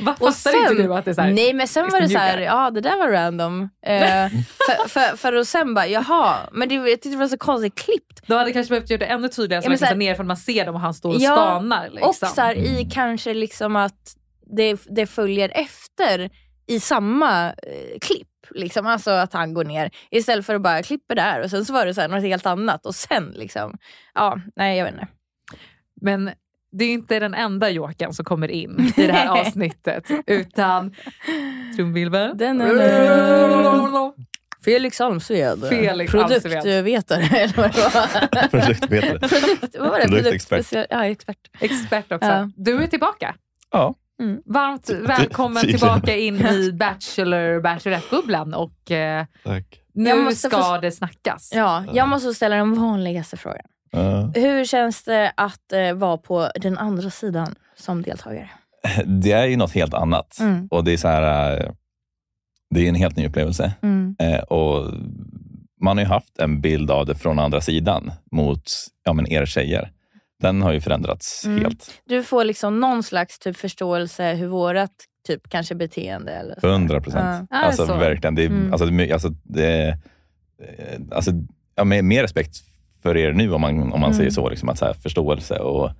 Vad Och fattar inte du att det är så här, Nej men sen var det så här, ja det där var random. Eh, för, för, för att sen bara, jaha, men det, jag tyckte det var så konstigt klippt. De hade kanske behövt göra det ännu tydligare så Ja, man kan se ner för man ser dem och han står och Ja, spanar. Liksom. Och så här, i kanske liksom att det, det följer efter i samma eh, klipp. Liksom, alltså att han går ner istället för att bara klippa där och sen så var det så här, något helt annat och sen liksom, ja nej jag vet inte. Men det är inte den enda Jokern som kommer in i det här avsnittet. Utan trumvirvel. Felix Almsved, Felix produktvetare eller vad det var. Produktvetare. Produkt, vad var det? Produktexpert. Ja, expert. Expert också. Ja. Du är tillbaka. Ja. Mm. Varmt välkommen tillbaka in i Bachelor Bachelorette-bubblan. Och eh, nu ska få- det snackas. Ja, jag måste ställa den vanligaste frågan. Ja. Hur känns det att eh, vara på den andra sidan som deltagare? Det är ju något helt annat. Mm. Och det är så här, eh, det är en helt ny upplevelse. Mm. Eh, och man har ju haft en bild av det från andra sidan mot ja, men er tjejer. Den har ju förändrats Mm. helt. Du får liksom någon slags typ förståelse hur vårat typ kanske beteende eller så. 100 procent. Ja. Alltså Är det så? verkligen. Det, Mm. alltså, det, alltså, det, eh, alltså, ja, med mer respekt för er nu om man, om man Mm. säger så. Liksom, att, så här, förståelse och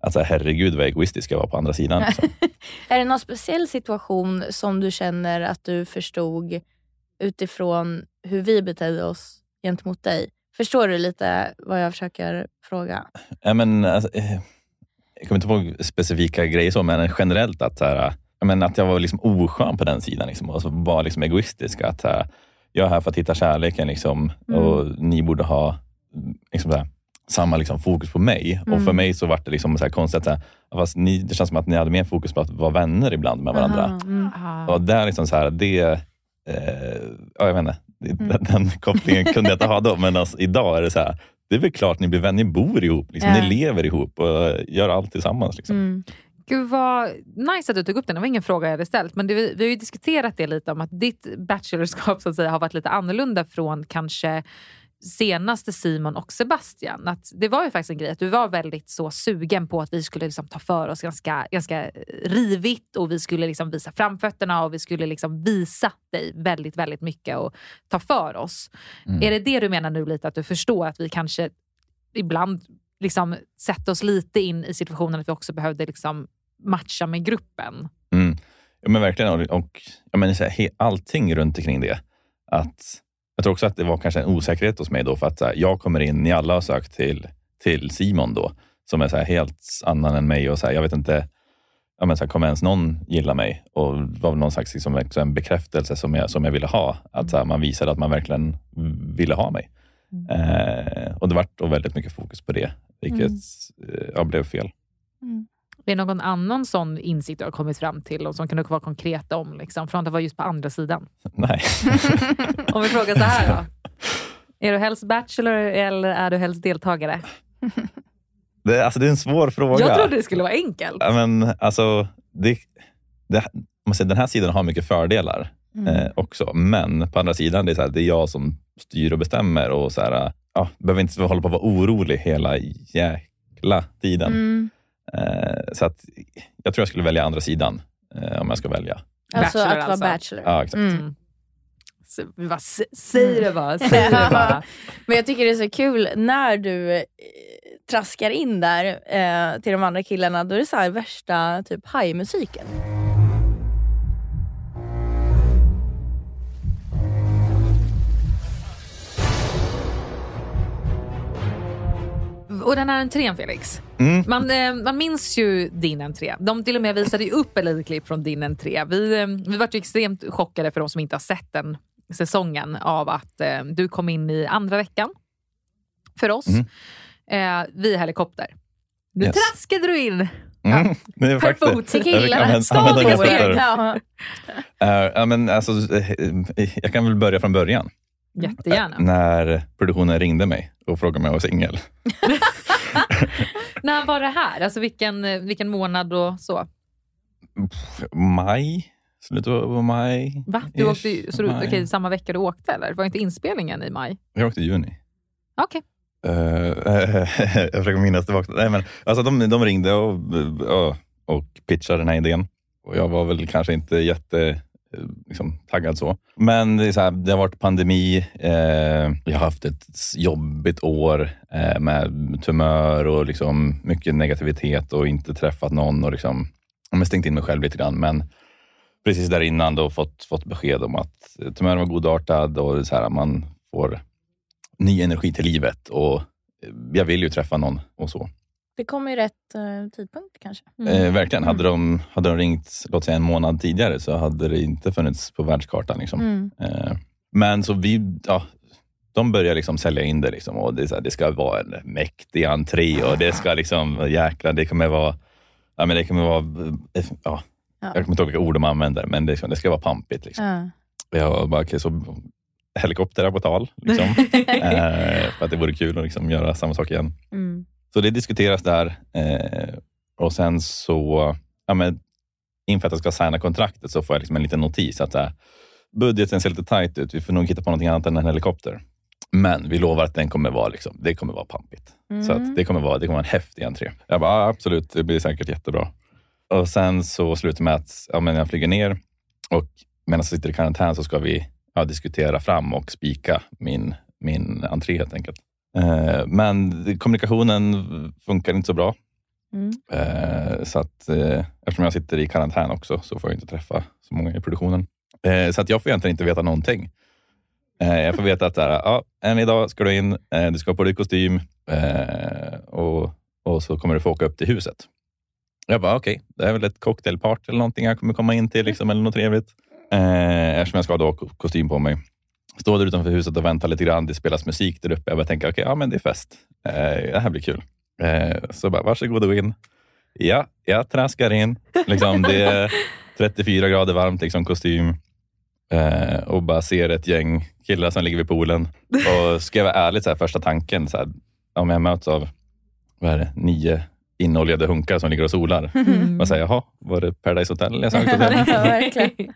att så här, herregud vad egoistisk jag var på andra sidan. Liksom. Är det någon speciell situation som du känner att du förstod utifrån hur vi betedde oss gentemot dig? Förstår du lite vad jag försöker fråga? Ja, men, alltså, eh, jag kommer inte ihåg specifika grejer, så, men generellt att, så här, men att jag var liksom oskön på den sidan liksom, och så var liksom egoistisk. Att, så här, jag är här för att hitta kärleken liksom, Mm. och ni borde ha liksom, så här, samma liksom, fokus på mig. Och Mm. för mig så var det liksom så här konstigt. Så här, fast ni, det känns som att ni hade mer fokus på att vara vänner ibland med varandra. Aha, mm. Ah. Och där liksom så här, det, eh, ja, jag vet inte, Mm. den, den kopplingen kunde jag inte ha då, men alltså, idag är det så här, det är väl klart ni blir vänner, ni bor ihop, liksom, Ja. ni lever ihop och gör allt tillsammans. Liksom. Mm. Gud vad nice att du tog upp den. Det var ingen fråga jag hade ställt. Men det, vi har ju diskuterat det lite om att ditt bachelorskap så att säga, har varit lite annorlunda från kanske senaste Simon och Sebastian. Att det var ju faktiskt en grej att du var väldigt så sugen på att vi skulle liksom ta för oss ganska, ganska rivigt och vi skulle liksom visa framfötterna och vi skulle liksom visa dig väldigt, väldigt mycket och ta för oss. Mm. Är det det du menar nu lite att du förstår att vi kanske ibland liksom sätta oss lite in i situationen att vi också behövde liksom matcha med gruppen? Mm. Ja, men verkligen. Och, och jag menar, så här, he- allting runt omkring det. Att, jag tror också att det var kanske en osäkerhet hos mig då, för att här, jag kommer in, ni alla har sökt till, till Simon då, som är så här, helt annan än mig. och så här, Jag vet inte, ja, men så här, kommer ens någon gilla mig? Och det var väl någon slags liksom, också en bekräftelse som jag, som jag ville ha. Att så man visade att man verkligen ville ha mig. Eh, och det var då väldigt mycket fokus på det, vilket eh, ja, blev fel. Är det någon annan sån insikt du har kommit fram till och som kunde vara konkreta om? Liksom, från att vara just på andra sidan? Nej. Om vi frågar så här då. Är du helst bachelor eller är du helst deltagare? Det, alltså, det är en svår fråga. Jag trodde det skulle vara enkelt. Ja, men, alltså, det, det, man säger, den här sidan har mycket fördelar Mm. eh, också, men på andra sidan det är, så här, det är jag som styr och bestämmer och så här, ja, behöver inte hålla på att vara orolig hela jäkla tiden. Mm. Eh, så att, jag tror jag skulle välja andra sidan eh, om jag ska välja. Alltså Bachelor att vara alltså. bachelor. Ja, exakt. Mm. Så, vad, s- säg det bara. Säg det bara. Men jag tycker det är så kul när du eh, traskar in där eh, till de andra killarna. Då är det så här värsta typ hajmusiken. Och den här entrén Felix. Mm. Man, eh, man minns ju din entré. De till och med visade upp ett klipp från din entré. Vi, eh, vi var ju extremt chockade för de som inte har sett den säsongen av att eh, du kom in i andra veckan för oss. Mm. Eh, vi är helikopter. Nu Yes. traskade du in. Mm. Det är Per faktiskt- mina Stadiga. Ja. Ja, men alltså, jag kan väl börja från början. Jättegärna. När produktionen ringde mig och frågade om jag var singel. När var det här? Alltså vilken, vilken månad och så? Maj? Slutet av maj? Va? Du åkte, så du, maj. okej, samma vecka du åkte eller? Var inte inspelningen i maj? Jag åkte i juni. Okej. Eh, jag försöker minnas det var också. Nej, men, alltså, de, de ringde och, och, och pitchade den här idén. Och jag var väl kanske inte jätte liksom, taggad så. Men det, är så här, det har varit pandemi. Eh, jag har haft ett jobbigt år eh, med tumör och liksom mycket negativitet och inte träffat någon och liksom, jag har stängt in mig själv lite grann. Men precis där innan då fått, fått besked om att eh, tumören var godartad och så här, man får ny energi till livet och eh, jag vill ju träffa någon och så. Det kom ju rätt eh, tidpunkt kanske. Eh, verkligen. Hade, de, hade de ringt låt säga en månad tidigare så hade det inte funnits på världskartan. Liksom. Mm. Eh, men så vi, ja, de börjar liksom sälja in det. Liksom, och det, här, det ska vara en mäktig entré och det ska liksom, jäklar, det kommer vara, ja, men det kommer vara, eh, ja, Ja. jag kommer inte ihåg vilka ord de använder, men det, liksom, det ska vara pampigt. Liksom. Ja. Jag bara, okej, så helikoptrar på tal. Liksom. eh, för att det vore kul att liksom göra samma sak igen. Mm. Så det diskuteras där eh, och sen så, ja, men, inför att jag ska signa kontraktet så får jag liksom en liten notis att så här, budgeten ser lite tajt ut. Vi får nog hitta på någonting annat än en helikopter. Men vi lovar att den kommer vara, liksom, det kommer vara pampigt. Så Mm. att det, kommer vara, det kommer vara en häftig entré. Jag bara, ja, absolut, det blir säkert jättebra. Och sen så slutar med att ja, men jag flyger ner och medan jag sitter i karantän så ska vi ja, diskutera fram och spika min, min entré helt enkelt. Eh, men kommunikationen funkar inte så bra. Mm. Eh, så att, eh, eftersom jag sitter i karantän också så får jag inte träffa så många i produktionen. Eh, så att jag får egentligen inte veta någonting. Eh, jag får veta att där, ja, en idag ska du in, eh, du ska på dig kostym och, och så kommer du få åka upp till huset. Jag bara, okej, det är väl ett cocktailparty eller någonting jag kommer komma in till, liksom, eller något trevligt. Eh, eftersom jag ska ha då ko- kostym på mig. Står där utanför huset och väntar lite grann. Det spelas musik där uppe. Jag bara tänker, okej, ja men det är fest. Eh, det här blir kul. Eh, så bara, varsågod och gå in. Ja, jag traskar in. Liksom, det är 34 grader varmt, liksom, kostym. Eh, och bara ser ett gäng killar som ligger vid poolen. Och ska jag vara ärlig, så här, första tanken, så här, om jag möts av vad är det, nio inoljade hunkar som ligger och solar. Mm. Man säger, jaha, var det Paradise Hotel jag till? ja, verkligen.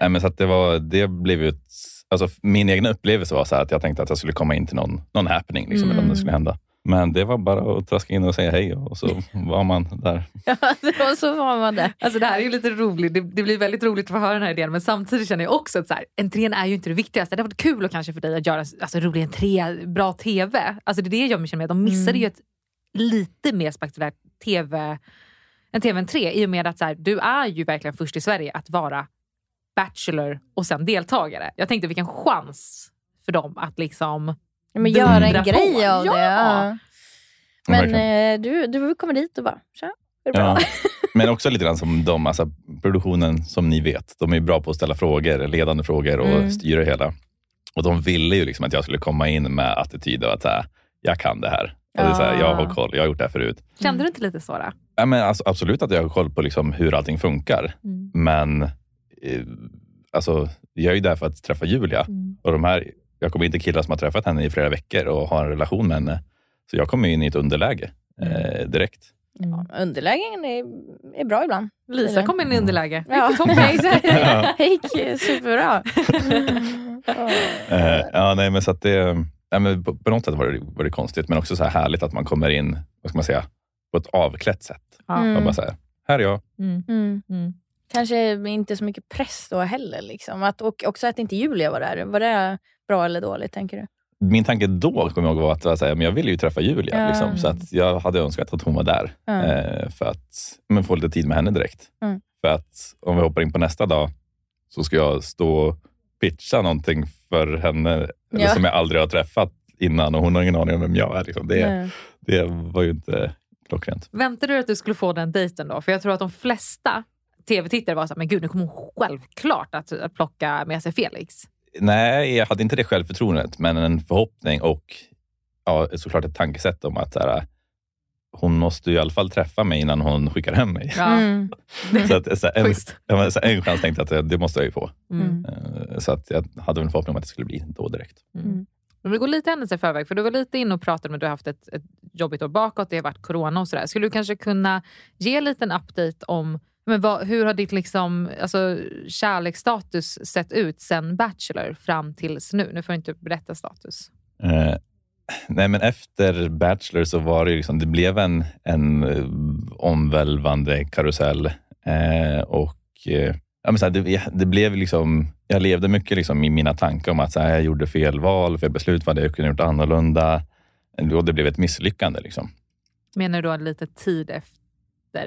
Nej, men så det, var, det blev ett, alltså min egna upplevelse var så här att jag tänkte att jag skulle komma in till någon, någon happening, liksom, eller om det Mm. skulle hända. Men det var bara att traska in och säga hej och så var man där. Ja, och så var man där. Alltså det här är ju lite roligt. Det, det blir väldigt roligt att få höra den här idén men samtidigt känner jag också att så här, entrén är ju inte det viktigaste. Det har varit kul och kanske för dig att göra alltså, rolig entré, bra TV. Alltså det är det jag känner med. De missade Mm. ju ett lite mer spektakulärt TV, en TV-entré i och med att så här, du är ju verkligen först i Sverige att vara Bachelor och sen deltagare. Jag tänkte vilken chans för dem att liksom Ja, men göra en grej på. av det. Ja. Ja. Men eh, du, du kommer dit och bara, tja, är det bra? Ja. Men också lite grann som de, alltså produktionen som ni vet, de är bra på att ställa frågor, ledande frågor och Mm. styra hela. Och de ville ju liksom att jag skulle komma in med attityd och att så här, jag kan det här. Och det är så här, jag har Ah. koll, jag har gjort det här förut. Kände du inte lite så? Då? Ja, men alltså, absolut att jag har koll på liksom hur allting funkar. Mm. Men alltså, jag är ju där för att träffa Julia. Mm. Och de här, jag kommer inte killar som har träffat henne i flera veckor och har en relation med henne. Så jag kommer in i ett underläge eh, direkt. Ja, underlägen är, är bra ibland. Lisa kom in i underläge. Det Ja. Ja. Det gick superbra. Eh, ja, nej, men så att det, ja, men på, på något sätt var det, var det konstigt, men också så här härligt att man kommer in vad ska man säga, på ett avklätt sätt. Ja. Mm. Och bara så här, här är jag. Mm. Mm. Mm. Kanske inte så mycket press då heller. Liksom. Att, och också att inte Julia var där. Var det bra eller dåligt, tänker du? Min tanke då kommer jag ihåg var att jag, men jag ville ju träffa Julia. Ja. Liksom, så att jag hade önskat att hon var där Ja. eh, för att men, få lite tid med henne direkt. Mm. För att om vi hoppar in på nästa dag så ska jag stå och pitcha någonting för henne eller Ja. som jag aldrig har träffat innan och hon har ingen aning om vem jag är. Liksom. Det, det var ju inte klockrent. Väntade du att du skulle få den dejten då? För jag tror att de flesta tv-tittare var så här, men gud nu kommer hon självklart att, att plocka med sig Felix. Nej, jag hade inte det självförtroendet, men en förhoppning och ja, såklart ett tankesätt om att så här, hon måste ju i alla fall träffa mig innan hon skickar hem mig. Ja. Mm. Så att, så här, en, så här, en chans tänkte jag att det måste jag ju få. Mm. Eh, Så att jag hade väl en förhoppning om att det skulle bli då direkt. Mm. Men vi går lite händelser i förväg, för du var lite inne och pratade om att du har haft ett, ett jobbigt år bakåt, det har varit corona och sådär. Skulle du kanske kunna ge en liten update om men vad, hur har ditt liksom, alltså, kärleksstatus sett ut sen Bachelor fram tills nu? Nu får du inte berätta status. Eh, nej, men efter Bachelor så var det liksom, det blev en, en eh, omvälvande karusell. Eh, och eh, ja, men så här, det, det blev liksom, jag levde mycket liksom i mina tankar om att så här, jag gjorde fel val, fel beslut, vad hade jag kunnat gjort annorlunda? Och det blev ett misslyckande. Liksom. Menar du då lite tid efter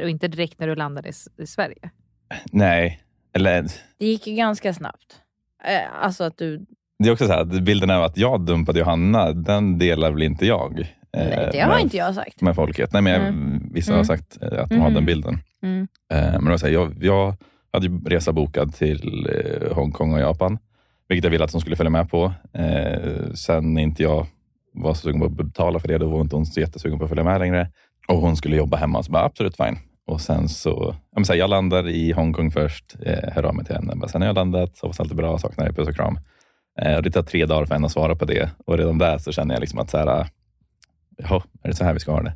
och inte direkt när du landade i, Sverige? Nej, eller Det gick ju ganska snabbt. Eh, alltså att du... det är också så här, att bilden av att jag dumpade Johanna, den delar väl inte jag. eh, Nej, det har med- inte jag sagt. Med folket. Nej, men jag, Mm. Vissa Mm. har sagt eh, att de har Mm. den bilden. Mm. Eh, Men det var så här, jag, jag hade ju resa bokad till eh, Hongkong och Japan, vilket jag ville att hon skulle följa med på. Eh, sen inte jag var så sugen på att betala för det, då var inte hon så jättesugen på att följa med längre. Och hon skulle jobba hemma, så bara absolut fine. Och sen så, ja, men så här, jag landar i Hongkong först, eh, hör av mig till henne. Bara, sen har jag landat, hoppas allt är bra, saknar dig, puss och kram. Eh, och det tar tre dagar för henne att svara på det. Och redan där så känner jag liksom att så här, ah, jaha, är det så här vi ska ha det?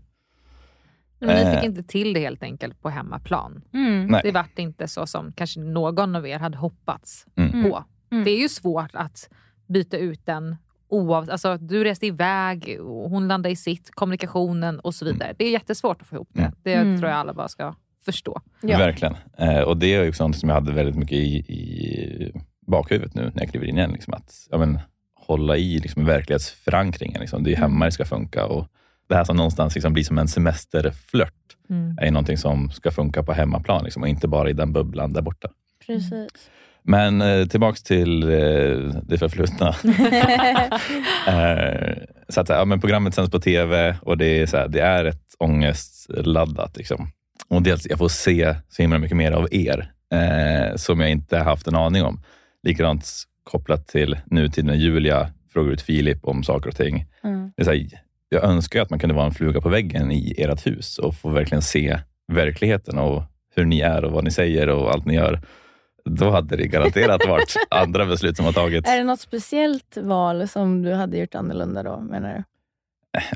Men ni Eh. fick inte till det helt enkelt på hemmaplan. Mm. Det vart inte så som kanske någon av er hade hoppats Mm. på. Mm. Det är ju svårt att byta ut den oav... alltså, Du reste iväg, och hon landade i sitt, kommunikationen och så vidare. Det är jättesvårt att få ihop det. Mm. Det Mm. tror jag alla bara ska förstå. Ja. Verkligen. Eh, och det är ju också något som jag hade väldigt mycket i, i bakhuvudet nu när jag kliver in igen. Liksom att ja, men, hålla i liksom, verklighetsförankringen. Liksom. Det är hemma det ska funka. Och det här som någonstans liksom, blir som en semesterflört Mm. är någonting som ska funka på hemmaplan liksom, och inte bara i den bubblan där borta. Precis. Men eh, tillbaks till eh, det förflutna. Eh, så att, ja, men programmet sänds på tv och det är, så här, det är ett ångestladdat. Liksom. Och dels jag får se så himla mycket mer av er eh, som jag inte haft en aning om. Likadant kopplat till nutid när Julia frågar ut Filip om saker och ting. Mm. Det är så här, jag önskar att man kunde vara en fluga på väggen i ert hus och få verkligen se verkligheten och hur ni är och vad ni säger och allt ni gör. Då hade det garanterat varit andra beslut som har tagits. Är det något speciellt val som du hade gjort annorlunda då, menar du?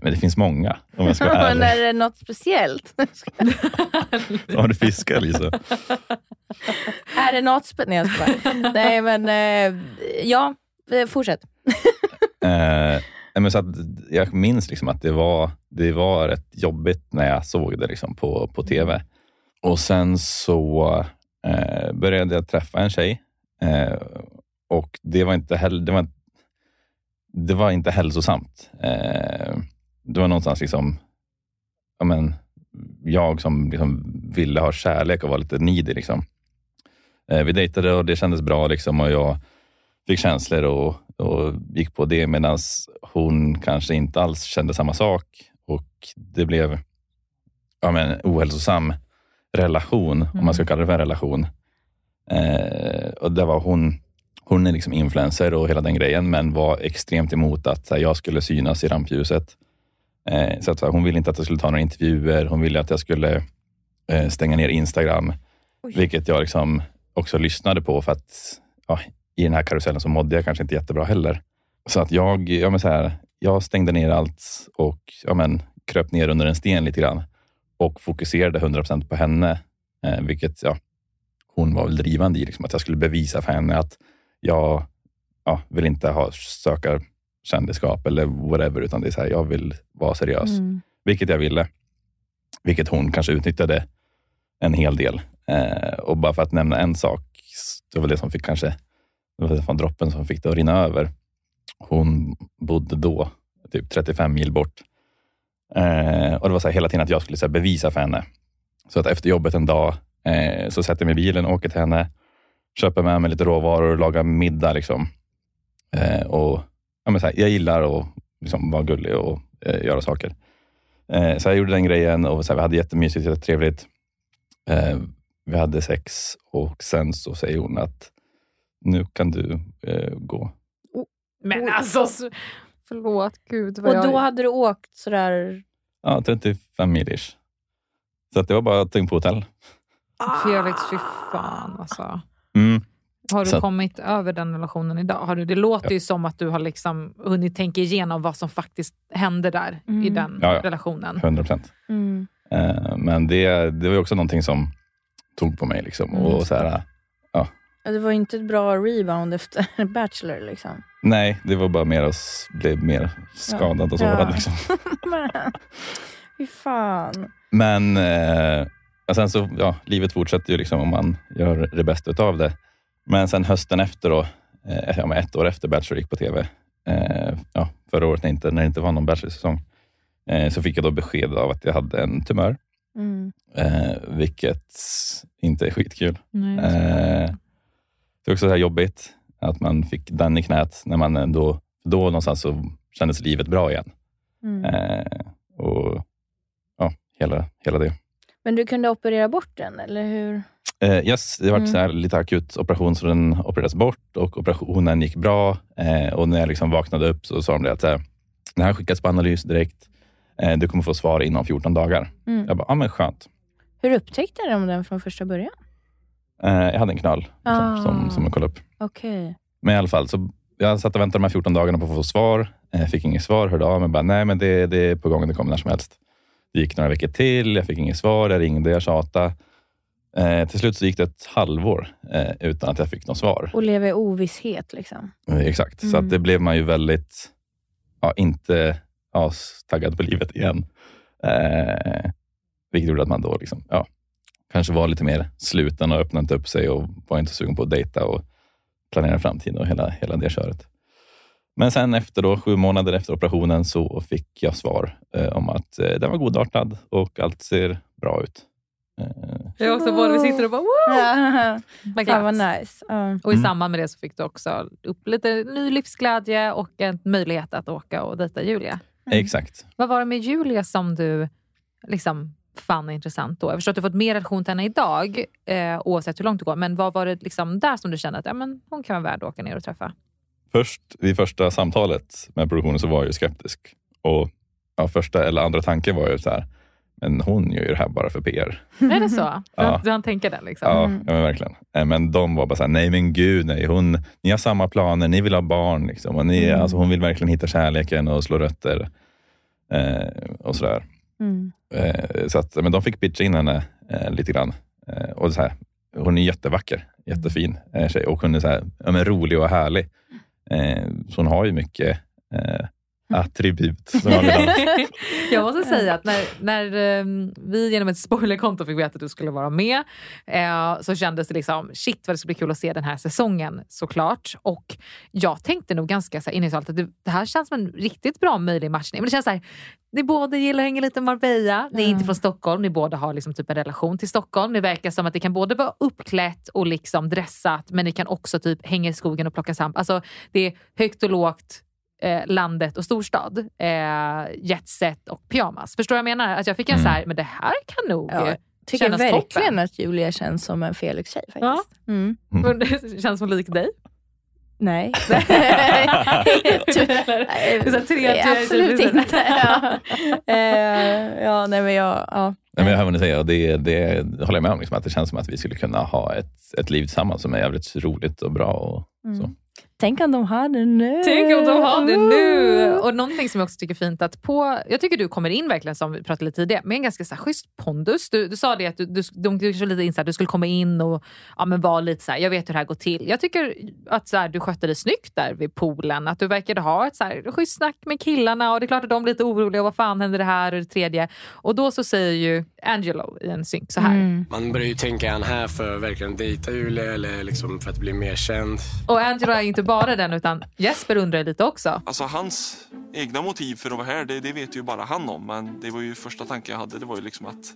Men det finns många, om jag ska vara Men ärlig. är det något speciellt? Har du fiskar, Lisa? är det något speciellt? Nej, jag bara. Nej, men eh, ja, eh, fortsätt. Eh, nej, men så att jag minns liksom att det var, det var rätt jobbigt när jag såg det liksom på, på TV. Och sen så eh, började jag träffa en tjej eh, och det var inte heller, det var, det var inte hälsosamt. Eh, det var någonstans liksom, ja, men, jag som liksom ville ha kärlek och var lite needy. Liksom. Eh, vi dejtade och det kändes bra liksom, och jag fick känslor och, och gick på det medan hon kanske inte alls kände samma sak och det blev ja, men, ohälsosam relation, om man ska kalla det för en relation. Eh, och där var hon, hon är liksom influencer och hela den grejen, men var extremt emot att här, jag skulle synas i rampljuset. Eh, så att, här, hon ville inte att jag skulle ta några intervjuer. Hon ville att jag skulle eh, stänga ner Instagram, vilket jag liksom också lyssnade på för att ja, i den här karusellen så mådde jag kanske inte jättebra heller. Så att jag, ja, men så här, jag stängde ner allt och ja, men, kröp ner under en sten lite grann och fokuserade 100% på henne, eh, vilket ja, hon var väl drivande i, liksom, att jag skulle bevisa för henne att jag ja, vill inte ha söka kändisskap eller whatever, utan det är så här, jag vill vara seriös. Mm. Vilket jag ville. Vilket hon kanske utnyttjade en hel del. Eh, och bara för att nämna en sak, det var det som fick kanske, det var fan droppen som fick det att rinna över. Hon bodde då typ 35 mil bort. Eh, och Det var så här hela tiden att jag skulle så här, bevisa för henne. Så att efter jobbet en dag eh, så sätter jag mig i bilen, åker till henne, köper med mig lite råvaror och lagar middag. Liksom. Eh, och, ja, men så här, jag gillar att liksom, vara gullig och eh, göra saker. Eh, så jag gjorde den grejen och så här, vi hade jättemysigt, jättetrevligt. Eh, vi hade sex och sen så säger hon att nu kan du eh, gå. Men alltså, förlåt gud. vad Och jag... då hade du åkt sådär... Ja, 35 mil ish. Så att det var bara att ta in på hotell. Felix, fy fan alltså. Mm. Har du Så- kommit över den relationen idag? Har du, det låter ju som att du har liksom hunnit tänka igenom vad som faktiskt hände där i Mm. den Ja, ja. relationen. 100 procent. Mm. Eh, men det, det var ju också någonting som tog på mig. Liksom. Mm. Och så här, ja, Ja, Det var inte ett bra rebound efter Bachelor. Liksom. nej, det var bara mer att bli mer skadad och sårad. Ja. Liksom. Men, Fy fan. Men eh, sen så, ja, livet fortsätter ju liksom om man gör det bästa av det. Men sen hösten efter, då, eh, ja, ett år efter Bachelor gick på TV, eh, ja, förra året när, inte, när det inte var någon Bachelor-säsong, eh, så fick jag då besked av att jag hade en tumör, Mm. eh, vilket inte är skitkul. Nej, Eh, det är också så här jobbigt att man fick den i knät när man ändå, då någonstans så kändes livet bra igen. Mm. Eh, och ja, hela, hela det. Men du kunde operera bort den, eller hur? Eh, yes, det var Mm. så här lite akut operation, så den opererades bort och operationen gick bra. Eh, och när jag liksom vaknade upp så sa de det att här, den här skickas på analys direkt. Eh, du kommer få svar inom 14 dagar. Mm. Jag bara, ja men skönt. Hur upptäckte de den från första början? Eh, jag hade en knöl liksom, Ah. som, som jag kollade upp. Okej. Men i alla fall, så jag satt och väntade de här 14 dagarna på att få svar. Eh, fick inget svar, hörde av mig bara, nej men det, det är på gång, det kommer när som helst. Det gick några veckor till, jag fick inget svar, jag ringde, jag tjatade. Eh, till slut så gick det ett halvår eh, utan att jag fick något svar. Och leva i ovisshet. Liksom. Eh, Exakt, så Mm. att det blev man ju väldigt, ja, inte taggad på livet igen. Eh, vilket gjorde att man då liksom, ja, kanske var lite mer sluten och öppnade inte upp sig och var inte sugen på att dejta och planera framtiden och hela, hela det köret. Men sen efter då, sju månader efter operationen så fick jag svar eh, om att eh, den var godartad och allt ser bra ut. Eh, Jag också både vi sitter och bara woo! Ja. Fan vad nice. Ja. Och i Mm. samband med det så fick du också upp lite ny livsglädje och en möjlighet att åka och dejta Julia. Exakt. Vad var det med Julia som du liksom fann intressant då? Jag förstår att du fått mer relation till henne idag, eh, oavsett hur långt det går. Men vad var det liksom där som du kände att ja, men hon kan vara värd att åka ner och träffa? Först vid första samtalet med produktionen så var jag ju skeptisk. Och ja, Första eller andra tanken var ju så här, men hon gör ju det här bara för PR. Är det så? Ja. Du hann tänka den liksom? Ja, ja men verkligen. Eh, Men de var bara så här, nej men gud, nej. Hon, ni har samma planer, ni vill ha barn. Liksom, och ni, Mm. alltså, hon vill verkligen hitta kärleken och slå rötter. Eh, och sådär. Mm. Eh, så att, men de fick pitcha in henne eh, lite grann. Eh, och så här, hon är jättevacker, jättefin eh, tjej och hon är så här, ja, rolig och härlig. Så hon har ju mycket attribut. Som ha. jag måste säga att när, när ehm, vi genom ett spoilerkonto fick veta att du skulle vara med eh, så kändes det liksom shit vad det skulle bli kul att se den här säsongen såklart. Och jag tänkte nog ganska så här, initialt att det, det här känns som en riktigt bra möjlig matchning. Men det känns så här, ni båda gillar att hänga lite Marbella. Ni är inte från Stockholm. Ni båda har liksom typ en relation till Stockholm. Det verkar som att det kan både vara uppklätt och liksom dressat men ni kan också typ hänga i skogen och plocka svamp. Alltså, det är högt och lågt, eh, landet och storstad. Eh, jetset och pyjamas. Förstår du vad jag menar? Alltså jag fick en så här, men det här kan nog Ja, tycker kännas verkligen toppen. att Julia känns som en Felix-tjej faktiskt. Ja. Mm. Det känns som lik dig. Nej. Tre- Absolut inte. Ja. Eh, ja, nej men jag... Ja. Nej, men jag hör vad ni säger och det, det håller jag med om. Liksom, att det känns som att vi skulle kunna ha ett, ett liv tillsammans som är jävligt roligt och bra. Och, så. Tänk om de har det nu. Tänk om de har det nu! Och någonting som jag också tycker är fint att på, jag tycker du kommer in verkligen som vi pratade lite tidigare med en ganska så här, schysst pondus. Du, du sa det att du, du, de du, lite in, så här, du skulle komma in och ja, men vara lite så här, jag vet hur det här går till. Jag tycker att så här, du skötte dig snyggt där vid poolen. Att du verkade ha ett så här, schysst snack med killarna och det är klart att de blir lite oroliga. Vad fan händer det här och det tredje? Och då så säger ju Angelo i en synk så här. Mm. Man börjar ju tänka, är han här för att verkligen dejta Julia eller liksom för att bli mer känd? Och Angelo är inte bara den utan Jesper undrar lite också. Alltså hans egna motiv för att vara här, det, det vet ju bara han om. Men det var ju första tanken jag hade, det var ju liksom att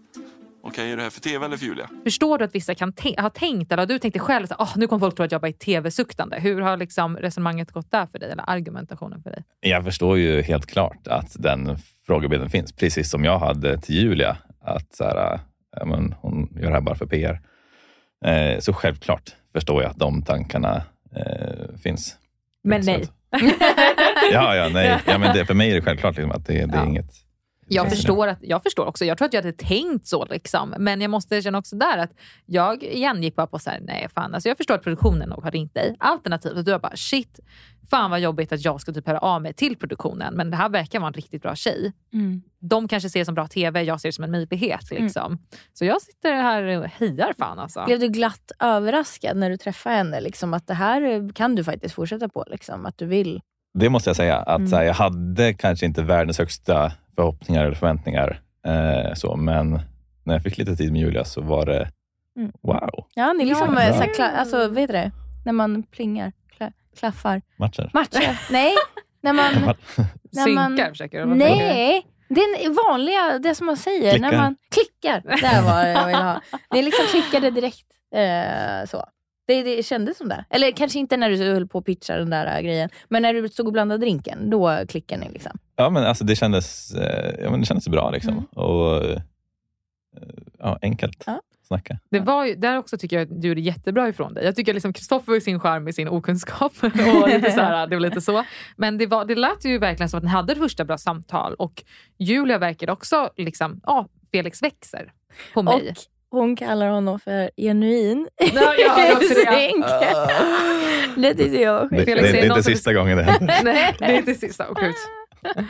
okej, är det här för tv eller för Julia? Förstår du att vissa kan ha tänkt, eller har du tänkt dig själv, så, oh, nu kommer folk tro att jag bara är tv-suktande. Hur har liksom resonemanget gått där för dig, eller argumentationen för dig? Jag förstår ju helt klart att den frågebilden finns, precis som jag hade till Julia. Att så här, ja, men hon gör det här bara för PR. Eh, så självklart förstår jag att de tankarna eh, finns. Men nej. Ja, ja, nej. Ja, men det, för mig är det självklart liksom, att det, det är inget... Jag förstår, att, jag förstår också. Jag tror att jag hade tänkt så. Liksom. Men jag måste känna också där att jag igen gick bara på så här, nej fan. Alltså jag förstår att produktionen nog har ringt dig. Alternativt att du har bara shit, fan vad jobbigt att jag ska typ höra av mig till produktionen. Men det här verkar vara en riktigt bra tjej. Mm. De kanske ser det som bra TV, jag ser det som en möjlighet. Liksom. Så jag sitter här och hejar fan alltså. Blev du glatt överraskad när du träffade henne? Liksom, att det här kan du faktiskt fortsätta på? Liksom, att du vill? Det måste jag säga. Att Mm. så här, Jag hade kanske inte världens högsta förhoppningar eller förväntningar. Eh, så, men när jag fick lite tid med Julia så var det Mm. wow. Ja, ni liksom, Ja, så här, kla, alltså, vad heter det? När man plingar, kla, klaffar. Matcher. Matcher? Nej, när man... när man Synkar försöker du? Försöker du? Nej, det är vanliga, det som man säger. Klickar. När man klickar. Där var det jag ville ha. Ni liksom klickade direkt. Eh, så. Det, det kändes som det. Eller kanske inte när du höll på att pitcha den där äh, grejen. Men när du stod och blandade drinken, då klickade ni. Liksom. Ja, men alltså, det, kändes, eh, ja, men det kändes bra. Liksom. Mm. Och, eh, ja, enkelt Ja. snacka. Det var ju, där också tycker jag att du gjorde jättebra ifrån dig. Jag tycker liksom Kristoffer var i sin charm med sin okunskap. och lite så här, det var lite så. Men det, var, det lät ju verkligen som att ni hade ett första bra samtal. Och Julia verkade också, liksom, ja, Felix växer på mig. Och hon kallar honom för genuin. Ja, jag hörde också det. Synk. det tyckte jag var Det, sjukt. det, det är inte sista gången det händer. Nej, det är inte sista. Oh, gud.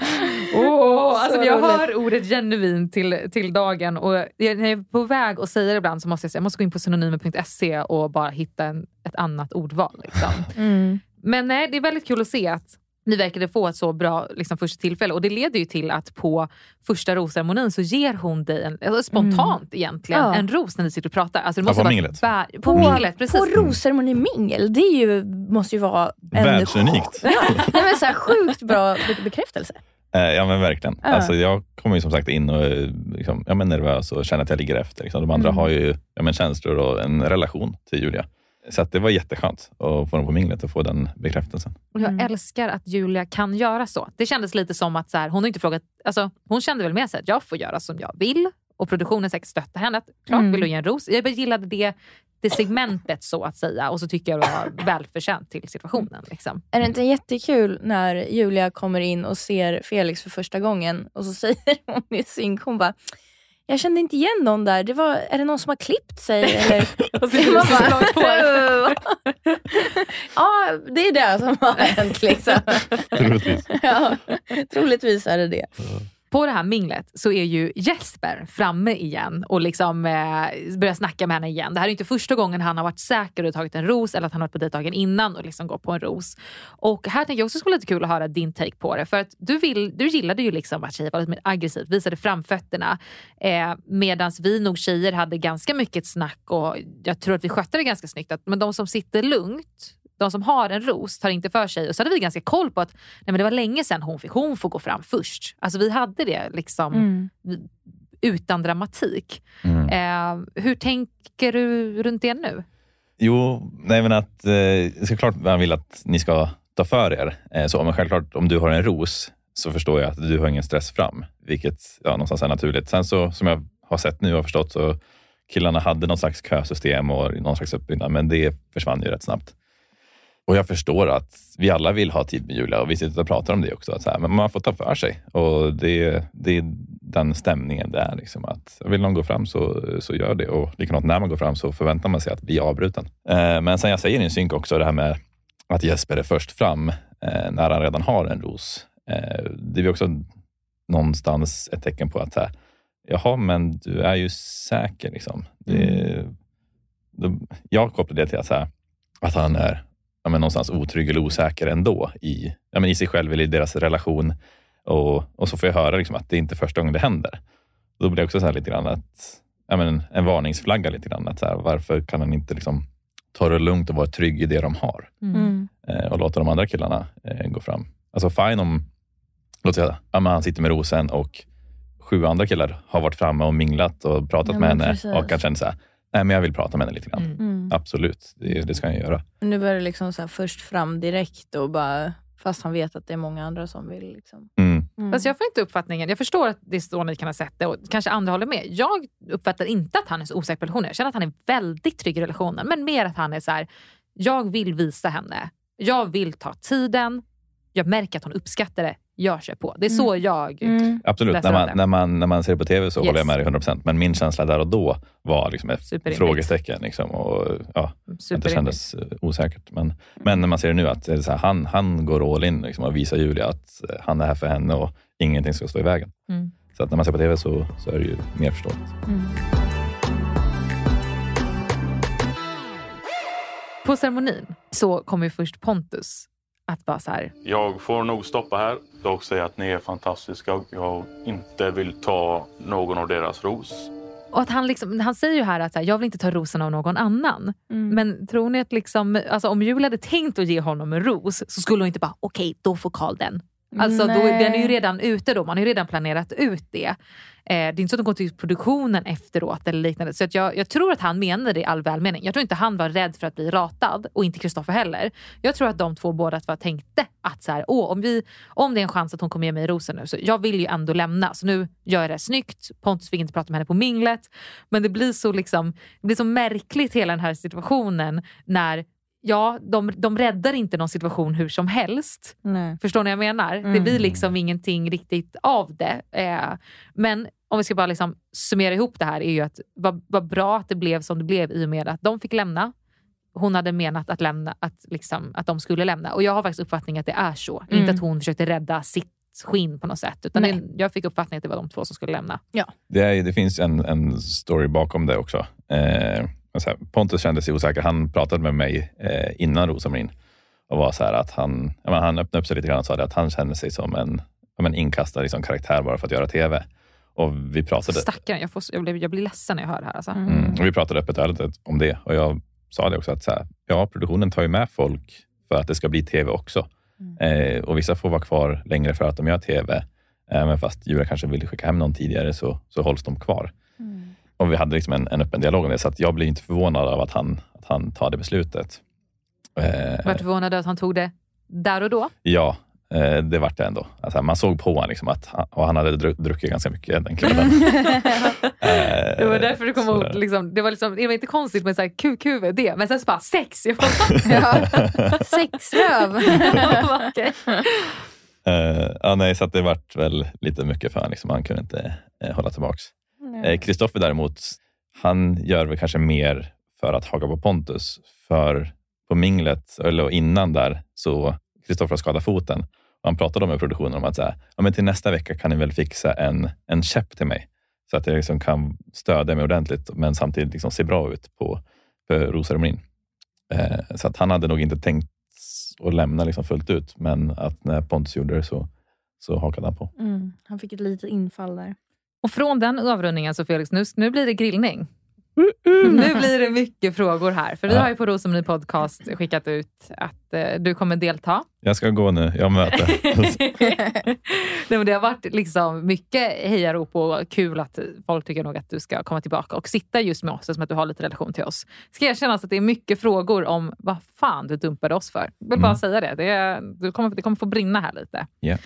Oh, alltså Så jag roligt. hör ordet genuin till, till dagen och jag- när jag är på väg att säga det ibland så måste jag säga jag måste gå in på synonymer.se och bara hitta en, ett annat ordval. Liksom. Mm. Men nej, det är väldigt kul att se att ni verkade få ett så bra liksom, första tillfälle och det leder ju till att på första rosceremonin så ger hon dig en, alltså, spontant egentligen Ja. en ros när ni sitter och pratar. Alltså, det Ja, måste på vara minglet. bär- på, På, minglet, precis. på rosceremonimingel, det är ju, måste ju vara en Världsunikt. Ja, nej, men så här, sjukt bra be- bekräftelse. Eh, Ja men verkligen. Ja. Alltså, jag kommer ju som sagt in och är liksom, ja, men nervös och känner att jag ligger efter. Liksom. De andra Mm. har ju ja, men känslor och en relation till Julia. Så att det var jätteskönt att få dem på minglet och få den bekräftelsen. Och jag älskar att Julia kan göra så. Det kändes lite som att så här, hon har inte frågat, alltså, hon kände väl med sig att jag får göra som jag vill och produktionen säkert stöttar henne. Att, Klart Mm. vill du ge en ros. Jag gillade det, det segmentet så att säga och så tycker jag det var välförtjänt till situationen. Liksom. Är det inte jättekul när Julia kommer in och ser Felix för första gången och så säger hon i synk, hon bara jag kände inte igen någon där. Det var, är det någon som har klippt sig? Eller? Och så är det Man på. ja, det är det som har hänt. Liksom. Troligtvis. ja, troligtvis är det det. På det här minglet så är ju Jesper framme igen och liksom eh, börjar snacka med henne igen. Det här är inte första gången han har varit säker och tagit en ros eller att han har varit på dejtdagen innan och liksom gått på en ros. Och här tänker jag också skulle vara lite kul att höra din take på det. För att du, vill, du gillade ju liksom att tjejer var lite mer aggressivt, visade framfötterna. Eh, Medan vi nog tjejer hade ganska mycket snack och jag tror att vi skötte det ganska snyggt. Att, men de som sitter lugnt de som har en ros tar inte för sig. Och så hade vi ganska koll på att nej men det var länge sedan hon fick, hon får gå fram först. Alltså vi hade det liksom Mm. utan dramatik. Mm. Eh, hur tänker du runt det nu? Jo, nej men att eh, såklart man vill att ni ska ta för er. Eh, så, men självklart, om du har en ros så förstår jag att du har ingen stress fram, vilket ja, någonstans är naturligt. Sen så, som jag har sett nu och förstått, så killarna hade någon slags kösystem och någon slags uppbyggnad, men det försvann ju rätt snabbt. Och jag förstår att vi alla vill ha tid med Julia och vi sitter och pratar om det också. Att så här, men man får ta för sig och det, det är den stämningen det är. Liksom, att vill någon gå fram så, så gör det och likadant när man går fram så förväntar man sig att bli avbruten. Eh, men sen jag säger i en synk också det här med att Jesper är först fram eh, när han redan har en ros. Eh, det är också någonstans ett tecken på att här, jaha, men du är ju säker. Liksom. Det, då, jag kopplar det till att, här, att han är ja, men någonstans otrygg eller osäker ändå i, ja, men i sig själv eller i deras relation. Och, och så får jag höra liksom att det är inte första gången det händer. Då blir det också så här lite grann att, ja, men en varningsflagga. lite grann. Att så här, varför kan han inte liksom ta det lugnt och vara trygg i det de har? Mm. eh, och låta de andra killarna eh, gå fram. Alltså fine om låt säga, ja, men han sitter med rosen och sju andra killar har varit framme och minglat och pratat Ja, med henne precis. och kan känna så här, nej men jag vill prata med henne lite grann. Mm. Absolut, det, det ska han göra. Nu var det liksom så här först fram direkt och bara, fast han vet att det är många andra som vill. Liksom. Mm. Mm. Fast jag får inte uppfattningen, jag förstår att det är så ni kan ha sett det och kanske andra håller med. Jag uppfattar inte att han är så osäker på relationen. Jag känner att han är väldigt trygg i relationen. Men mer att han är så här, jag vill visa henne. Jag vill ta tiden. Jag märker att hon uppskattar det. Jag kör på. Det är så jag Absolut, läser när man, det. när, man, när man ser det på TV så Yes. håller jag med dig 100%. Men min känsla där och då var liksom ett frågetecken. Liksom, och, ja, att det kändes eh, osäkert. Men, men när man ser det nu, att det här, han, han går all in liksom, och visar Julia att eh, han är här för henne och ingenting ska stå i vägen. Mm. Så att när man ser på TV så, så är det ju mer förståeligt. På ceremonin så kommer ju först Pontus att vara så här, Jag får nog stoppa här. Dock säga att ni är fantastiska och jag inte vill ta någon av deras ros. Och att han, liksom, han säger ju här att så här, jag vill inte ta rosen av någon annan. Men tror ni att liksom, alltså, om Julia hade tänkt att ge honom en ros så skulle hon inte bara, okej då får Karl den. Alltså, då, den är ju redan ute då, man har ju redan planerat ut det. Eh, det är inte så att de går till produktionen efteråt eller liknande. Så att jag, jag tror att han menade det i all välmening. Jag tror inte han var rädd för att bli ratad och inte Kristoffer heller. Jag tror att de två båda två tänkte att så här, Åh, om, vi, om det är en chans att hon kommer ge mig rosen nu så jag vill ju ändå lämna. Så nu gör jag det snyggt. Pontus fick inte prata med henne på minglet. Men det blir så, liksom, det blir så märkligt hela den här situationen när Ja, de, de räddar inte någon situation hur som helst. Nej. Förstår ni vad jag menar? Det Mm. blir liksom ingenting riktigt av det. Eh, men om vi ska bara liksom summera ihop det här är ju att vad, vad bra att det blev som det blev i och med att de fick lämna. Hon hade menat att, lämna, att, liksom, att de skulle lämna och jag har faktiskt uppfattning att det är så. Mm. Inte att hon försökte rädda sitt skinn på något sätt. Utan det, jag fick uppfattningen att det var de två som skulle lämna. Ja. Det, är, det finns en, en story bakom det också. Eh, här, Pontus kände sig osäker. Han pratade med mig eh, innan Rosamarin och var så här att han, ja, men han öppnade upp sig lite grann och sa det att han kände sig som en, men inkastad liksom, karaktär bara för att göra TV. Och vi pratade, Stackarn, jag, får, jag, blir, jag blir ledsen när jag hör det här. Alltså. mm, och vi pratade öppet ärligt om det. Och jag sa det också att så här, ja, produktionen tar ju med folk för att det ska bli TV också. Eh, och vissa får vara kvar längre för att de gör TV. Även fast Julia kanske vill skicka hem någon tidigare så, så hålls de kvar. Och vi hade liksom en, en öppen dialog om det, så att jag blev inte förvånad av att han, att han tar det beslutet. Eh, Vart förvånad att han tog det där och då? ja, eh, det vart det ändå. Alltså, man såg på honom liksom att han, och han hade dru- druckit ganska mycket den kvällen. Eh, Det var därför du kom så- ihåg. Liksom, det, var liksom, det var inte konstigt med så här QQ, det, men sen så bara sex. Jag bara, Sexröv. Okej. Eh, ja, nej, så att det vart väl lite mycket för honom. Liksom. Han kunde inte eh, hålla tillbaks. Kristoffer mm. Kristoffer däremot, han gör väl kanske mer för att haka på Pontus. För på minglet, eller innan där, så Kristoffer har skadat foten Han pratade med produktionen om att så här, ja, men till nästa vecka kan ni väl fixa en, en käpp till mig så att jag liksom kan stödja mig ordentligt men samtidigt liksom se bra ut på, på rosceremonin. Eh, så att han hade nog inte tänkt att lämna liksom fullt ut, men att när Pontus gjorde det så, så hakade han på. Mm, han fick ett litet infall där. Och från den överrundningen så Felix, nu, nu blir det grillning. Nu blir det mycket frågor här. För vi Ja. har ju på Rosceremoni Podcast skickat ut att eh, du kommer delta. Jag ska gå nu, jag har möte. Nej, men det har varit liksom mycket hejarop och kul att folk tycker nog att du ska komma tillbaka och sitta just med oss eftersom att du har lite relation till oss. Ska erkännas att det är mycket frågor om vad fan du dumpade oss för. Jag vill bara Mm. säga det. Det, är, du kommer, det kommer få brinna här lite. Ja.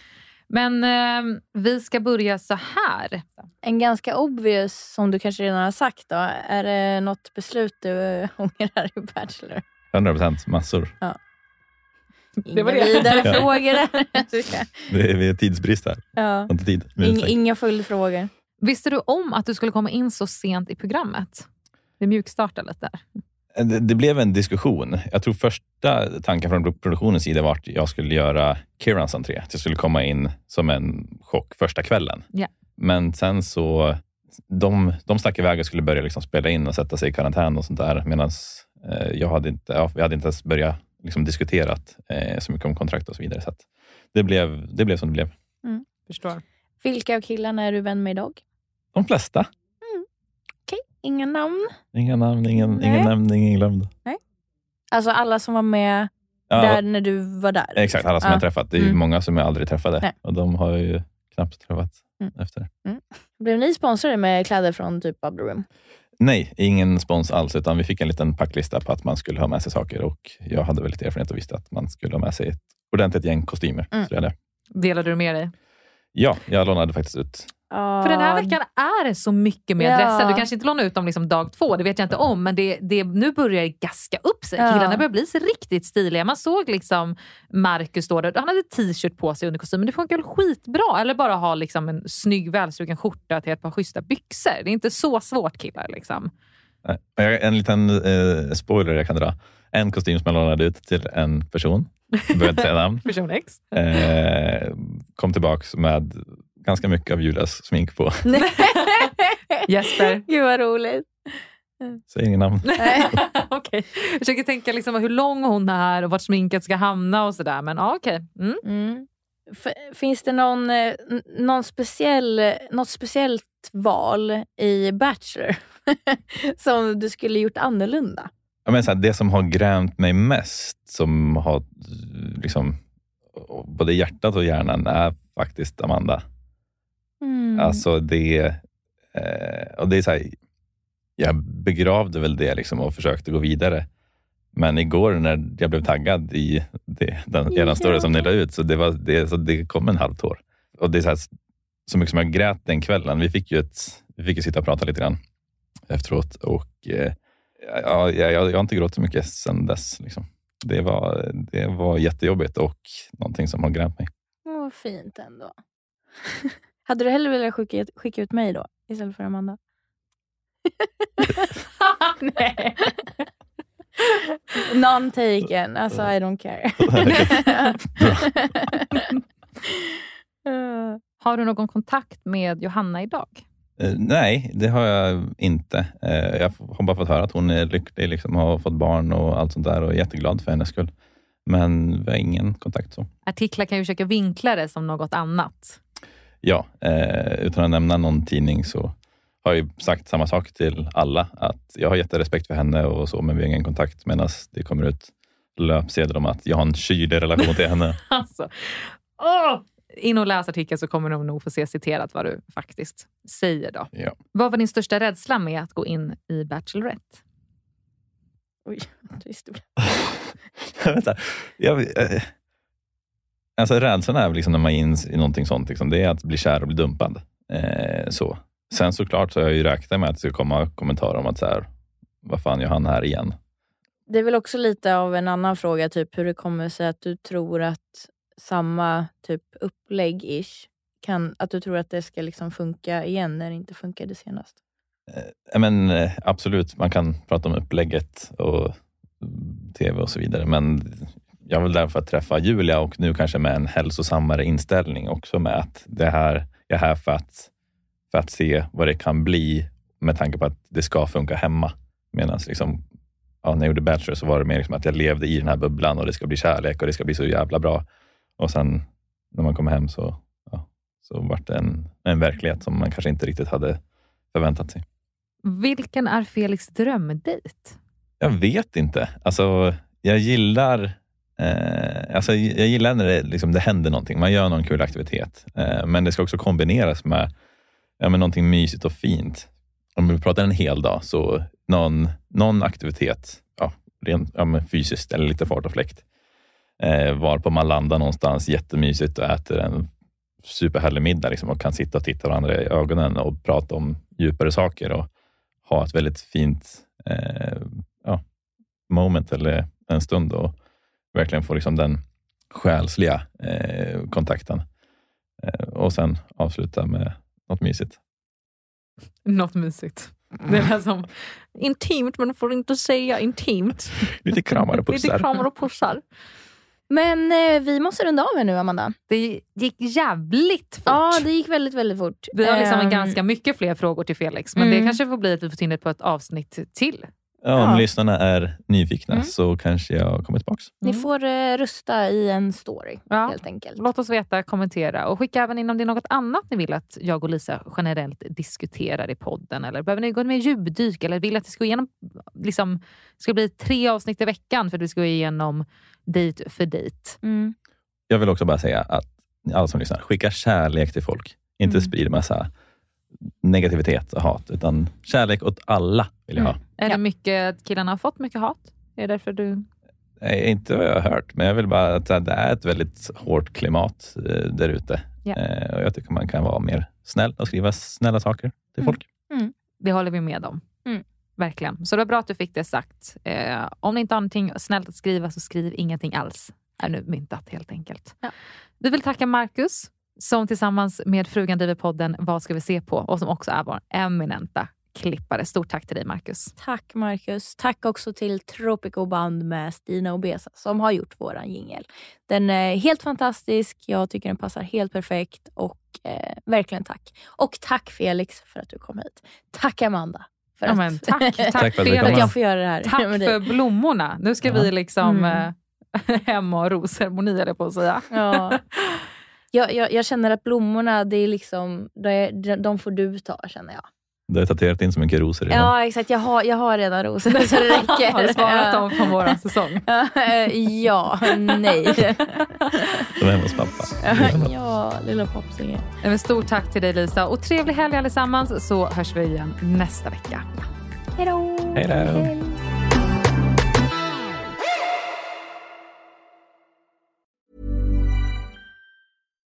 Men eh, vi ska börja så här. En ganska obvious, som du kanske redan har sagt, då, är det något beslut du eh, ångrar i Bachelor? 100 procent, massor. Ja. Det var Inga det. vidare Ja. frågor. Det är, vi är tidsbrist här. ja. Inte tid. Inga, ursäkt. inga följdfrågor. Visste du om att du skulle komma in så sent i programmet? Vi mjukstartar lite där. Det, blev en diskussion. Jag tror första tanken från produktionens sida var att jag skulle göra Kirans entré. Att jag skulle komma in som en chock första kvällen. Ja. Men sen så, de, de stack iväg och skulle börja liksom spela in och sätta sig i karantän och sånt där. Medan eh, jag hade inte, ja, vi hade inte ens börjat liksom diskuterat eh, så mycket om kontrakt och så vidare. Så att det, blev, det blev som det blev. Förstår. Vilka av killarna är du vän med idag? De flesta. Inga namn. Inga namn, ingen, Nej. ingen nämnd, ingen glömd. Alltså alla som var med Ja, där när du var där. Exakt, alla som Ja. jag träffat. Det är ju Mm. många som jag aldrig träffade Nej. och de har ju knappt träffat Mm. efter. Blev ni sponsrade med kläder från typ Bubble Room? Nej, ingen spons alls, utan vi fick en liten packlista på att man skulle ha med sig saker och jag hade väl lite erfarenhet och visste att man skulle ha med sig ett ordentligt gäng kostymer. Mm. Så det. Delade du med dig? Ja, jag lånade faktiskt ut. För den här veckan är det så mycket med Ja. dresser. Du kanske inte lånar ut dem liksom dag två, det vet jag inte om. Men det, det, nu börjar det gaska upp sig. Ja. Killarna börjar bli så riktigt stiliga. Man såg liksom Marcus stå där. Han hade t-shirt på sig under kostymen. Det funkar väl skitbra. Eller bara ha liksom en snygg välstruken skjorta till ett par schyssta byxor. Det är inte så svårt killar. Liksom. En liten eh, spoiler jag kan dra. En kostym som jag lånade ut till en person, jag behöver inte säga namn, Person X. eh, kom tillbaks med ganska mycket av Julias smink på. Jesper. Gud vad roligt. Säg ingen namn. Okej. Jag försöker tänka liksom hur lång hon är och vart sminket ska hamna och sådär. Men ja, okej. Mm. Mm. F- Finns det någon, eh, någon speciell, något speciellt val i Bachelor som du skulle gjort annorlunda? Ja, men så här, det som har grämt mig mest, som har liksom, både hjärtat och hjärnan, är faktiskt Amanda. Mm. Alltså det, eh, och det är så här, jag begravde väl det liksom och försökte gå vidare. Men igår när jag blev taggad i det, den, Ja. eran story som ni la ut, så det, var, det, så det kom en halv tår. Och det är så, här, så mycket som jag grät den kvällen. Vi fick ju, ett, vi fick ju sitta och prata lite grann efteråt och eh, ja, jag, jag, har inte gråtit så mycket sedan dess. Liksom. Det, var, det var jättejobbigt och någonting som har grämt mig. Åh, vad fint ändå. Hade du hellre velat skicka, skicka ut mig då istället för Amanda? Nej. None taken. Alltså I don't care. Har du någon kontakt med Johanna idag? Eh, nej, det har jag inte. Eh, jag har bara fått höra att hon är lycklig, liksom, har fått barn och allt sånt där och är jätteglad för hennes skull. Men vi har ingen kontakt så. Artiklar kan ju försöka vinkla det som något annat. Ja, eh, utan att nämna någon tidning så har jag ju sagt samma sak till alla. Att jag har jätterespekt för henne och så, men vi har ingen kontakt. Medan det kommer ut löpsedlar om att jag har en kylig relation till henne. Alltså, åh! In och läs artikeln så kommer de nog få se citerat vad du faktiskt säger. Då. Ja. Vad var din största rädsla med att gå in i Bachelorette? Oj, trist. Vänta. Jag, eh, alltså rädslan är väl liksom när man är in i någonting sånt, liksom, det är att bli kär och bli dumpad. Eh, så. Sen såklart så har jag ju räknat med att det ska komma kommentarer om att så här, vad fan gör han här igen? Det är väl också lite av en annan fråga, typ hur det kommer sig att du tror att samma typ upplägg-ish, kan, att du tror att det ska liksom funka igen när det inte funkade senast. Ja, men, eh, absolut, man kan prata om upplägget och tv och så vidare, men jag var där för att träffa Julia och nu kanske med en hälsosammare inställning också med att det här, jag är här för att, för att se vad det kan bli med tanke på att det ska funka hemma. Medan liksom, ja, när jag gjorde Bachelor så var det mer liksom att jag levde i den här bubblan och det ska bli kärlek och det ska bli så jävla bra. Och sen när man kom hem så, ja, så var det en, en verklighet som man kanske inte riktigt hade förväntat sig. Vilken är Felix drömdejt? Jag vet inte. Alltså, jag gillar eh, alltså, jag gillar när det, liksom, det händer någonting. Man gör någon kul aktivitet. Eh, men det ska också kombineras med, ja, med någonting mysigt och fint. Om vi pratar en hel dag, så någon, någon aktivitet, ja, rent, ja, men fysiskt eller lite fart och fläkt. Eh, varpå man landar någonstans jättemysigt och äter en superhärlig middag liksom, och kan sitta och titta varandra i ögonen och prata om djupare saker och ha ett väldigt fint eh, ja, moment eller en stund och verkligen få liksom den själsliga eh, kontakten. Eh, och sen avsluta med något mysigt. Något mysigt. Det är som intimt, men får inte säga intimt. Lite kramar och pussar. Lite kramar och pussar. Men eh, vi måste runda av här nu Amanda. Det gick jävligt fort. Ja, det gick väldigt, väldigt fort. Vi har liksom Ehm, ganska mycket fler frågor till Felix, men Mm. det kanske får bli att vi får till det på ett avsnitt till. Ja, om Ja. lyssnarna är nyfikna Mm. så kanske jag kommer tillbaka. Ni får eh, rösta i en story helt enkelt. Låt oss veta, kommentera och skicka även in om det är något annat ni vill att jag och Lisa generellt diskuterar i podden. Eller behöver ni gå med djupdyk eller vill att det ska gå igenom, liksom, ska bli tre avsnitt i veckan för att vi ska gå igenom dejt för dejt. Mm. Jag vill också bara säga att alla som lyssnar, skicka kärlek till folk. Inte Mm. sprid massa negativitet och hat, utan kärlek åt alla vill jag ha. Är det mycket att killarna har fått mycket hat? Är det därför du... Nej, inte vad jag har hört, men jag vill bara att det är ett väldigt hårt klimat eh, där ute. Ja. Eh, och jag tycker man kan vara mer snäll och skriva snälla saker till folk. Det håller vi med om. Mm. Verkligen. Så det var bra att du fick det sagt. Eh, om ni inte har någonting snällt att skriva så skriv ingenting alls. Är nu myntat helt enkelt. Vi vill tacka Marcus som tillsammans med frugan driver podden Vad ska vi se på? och som också är vår eminenta klippare. Stort tack till dig Marcus. Tack Marcus. Tack också till Tropico Band med Stina Obesa som har gjort våran jingel. Den är helt fantastisk. Jag tycker den passar helt perfekt och eh, verkligen tack. Och tack Felix för att du kom hit. Tack Amanda. För Ja, att, tack, tack, Tack för att jag får göra det här Tack för blommorna. Nu ska Ja. vi liksom Mm. eh, hem och jag på att säga. Ja. Jag, jag, jag känner att blommorna, det är liksom, är, de får du ta känner jag. Du har tatuerat in så mycket rosor redan. Ja exakt, jag har, jag har redan rosor så det räcker. Har du sparat dem från våran säsong? ja, nej. De är hemma hos pappa. ja, lilla men Stort tack till dig Lisa och trevlig helg allesammans så hörs vi igen nästa vecka. Hejdå! Hej då.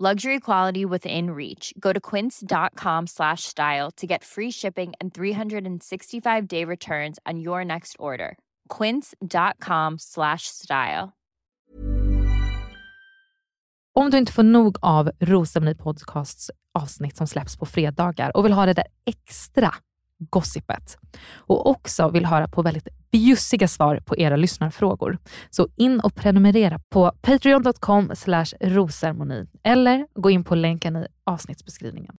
Luxury quality within reach. Go to quince.com slash style to get free shipping and 365 day returns on your next order. Quince.com slash style. Om du inte får nog av Rosceremoni Podcasts avsnitt som släpps på fredagar och vill ha det där extra gossipet och också vill höra på väldigt bjussiga svar på era lyssnarfrågor. Så in och prenumerera på patreon.com rosermoni eller gå in på länken i avsnittsbeskrivningen.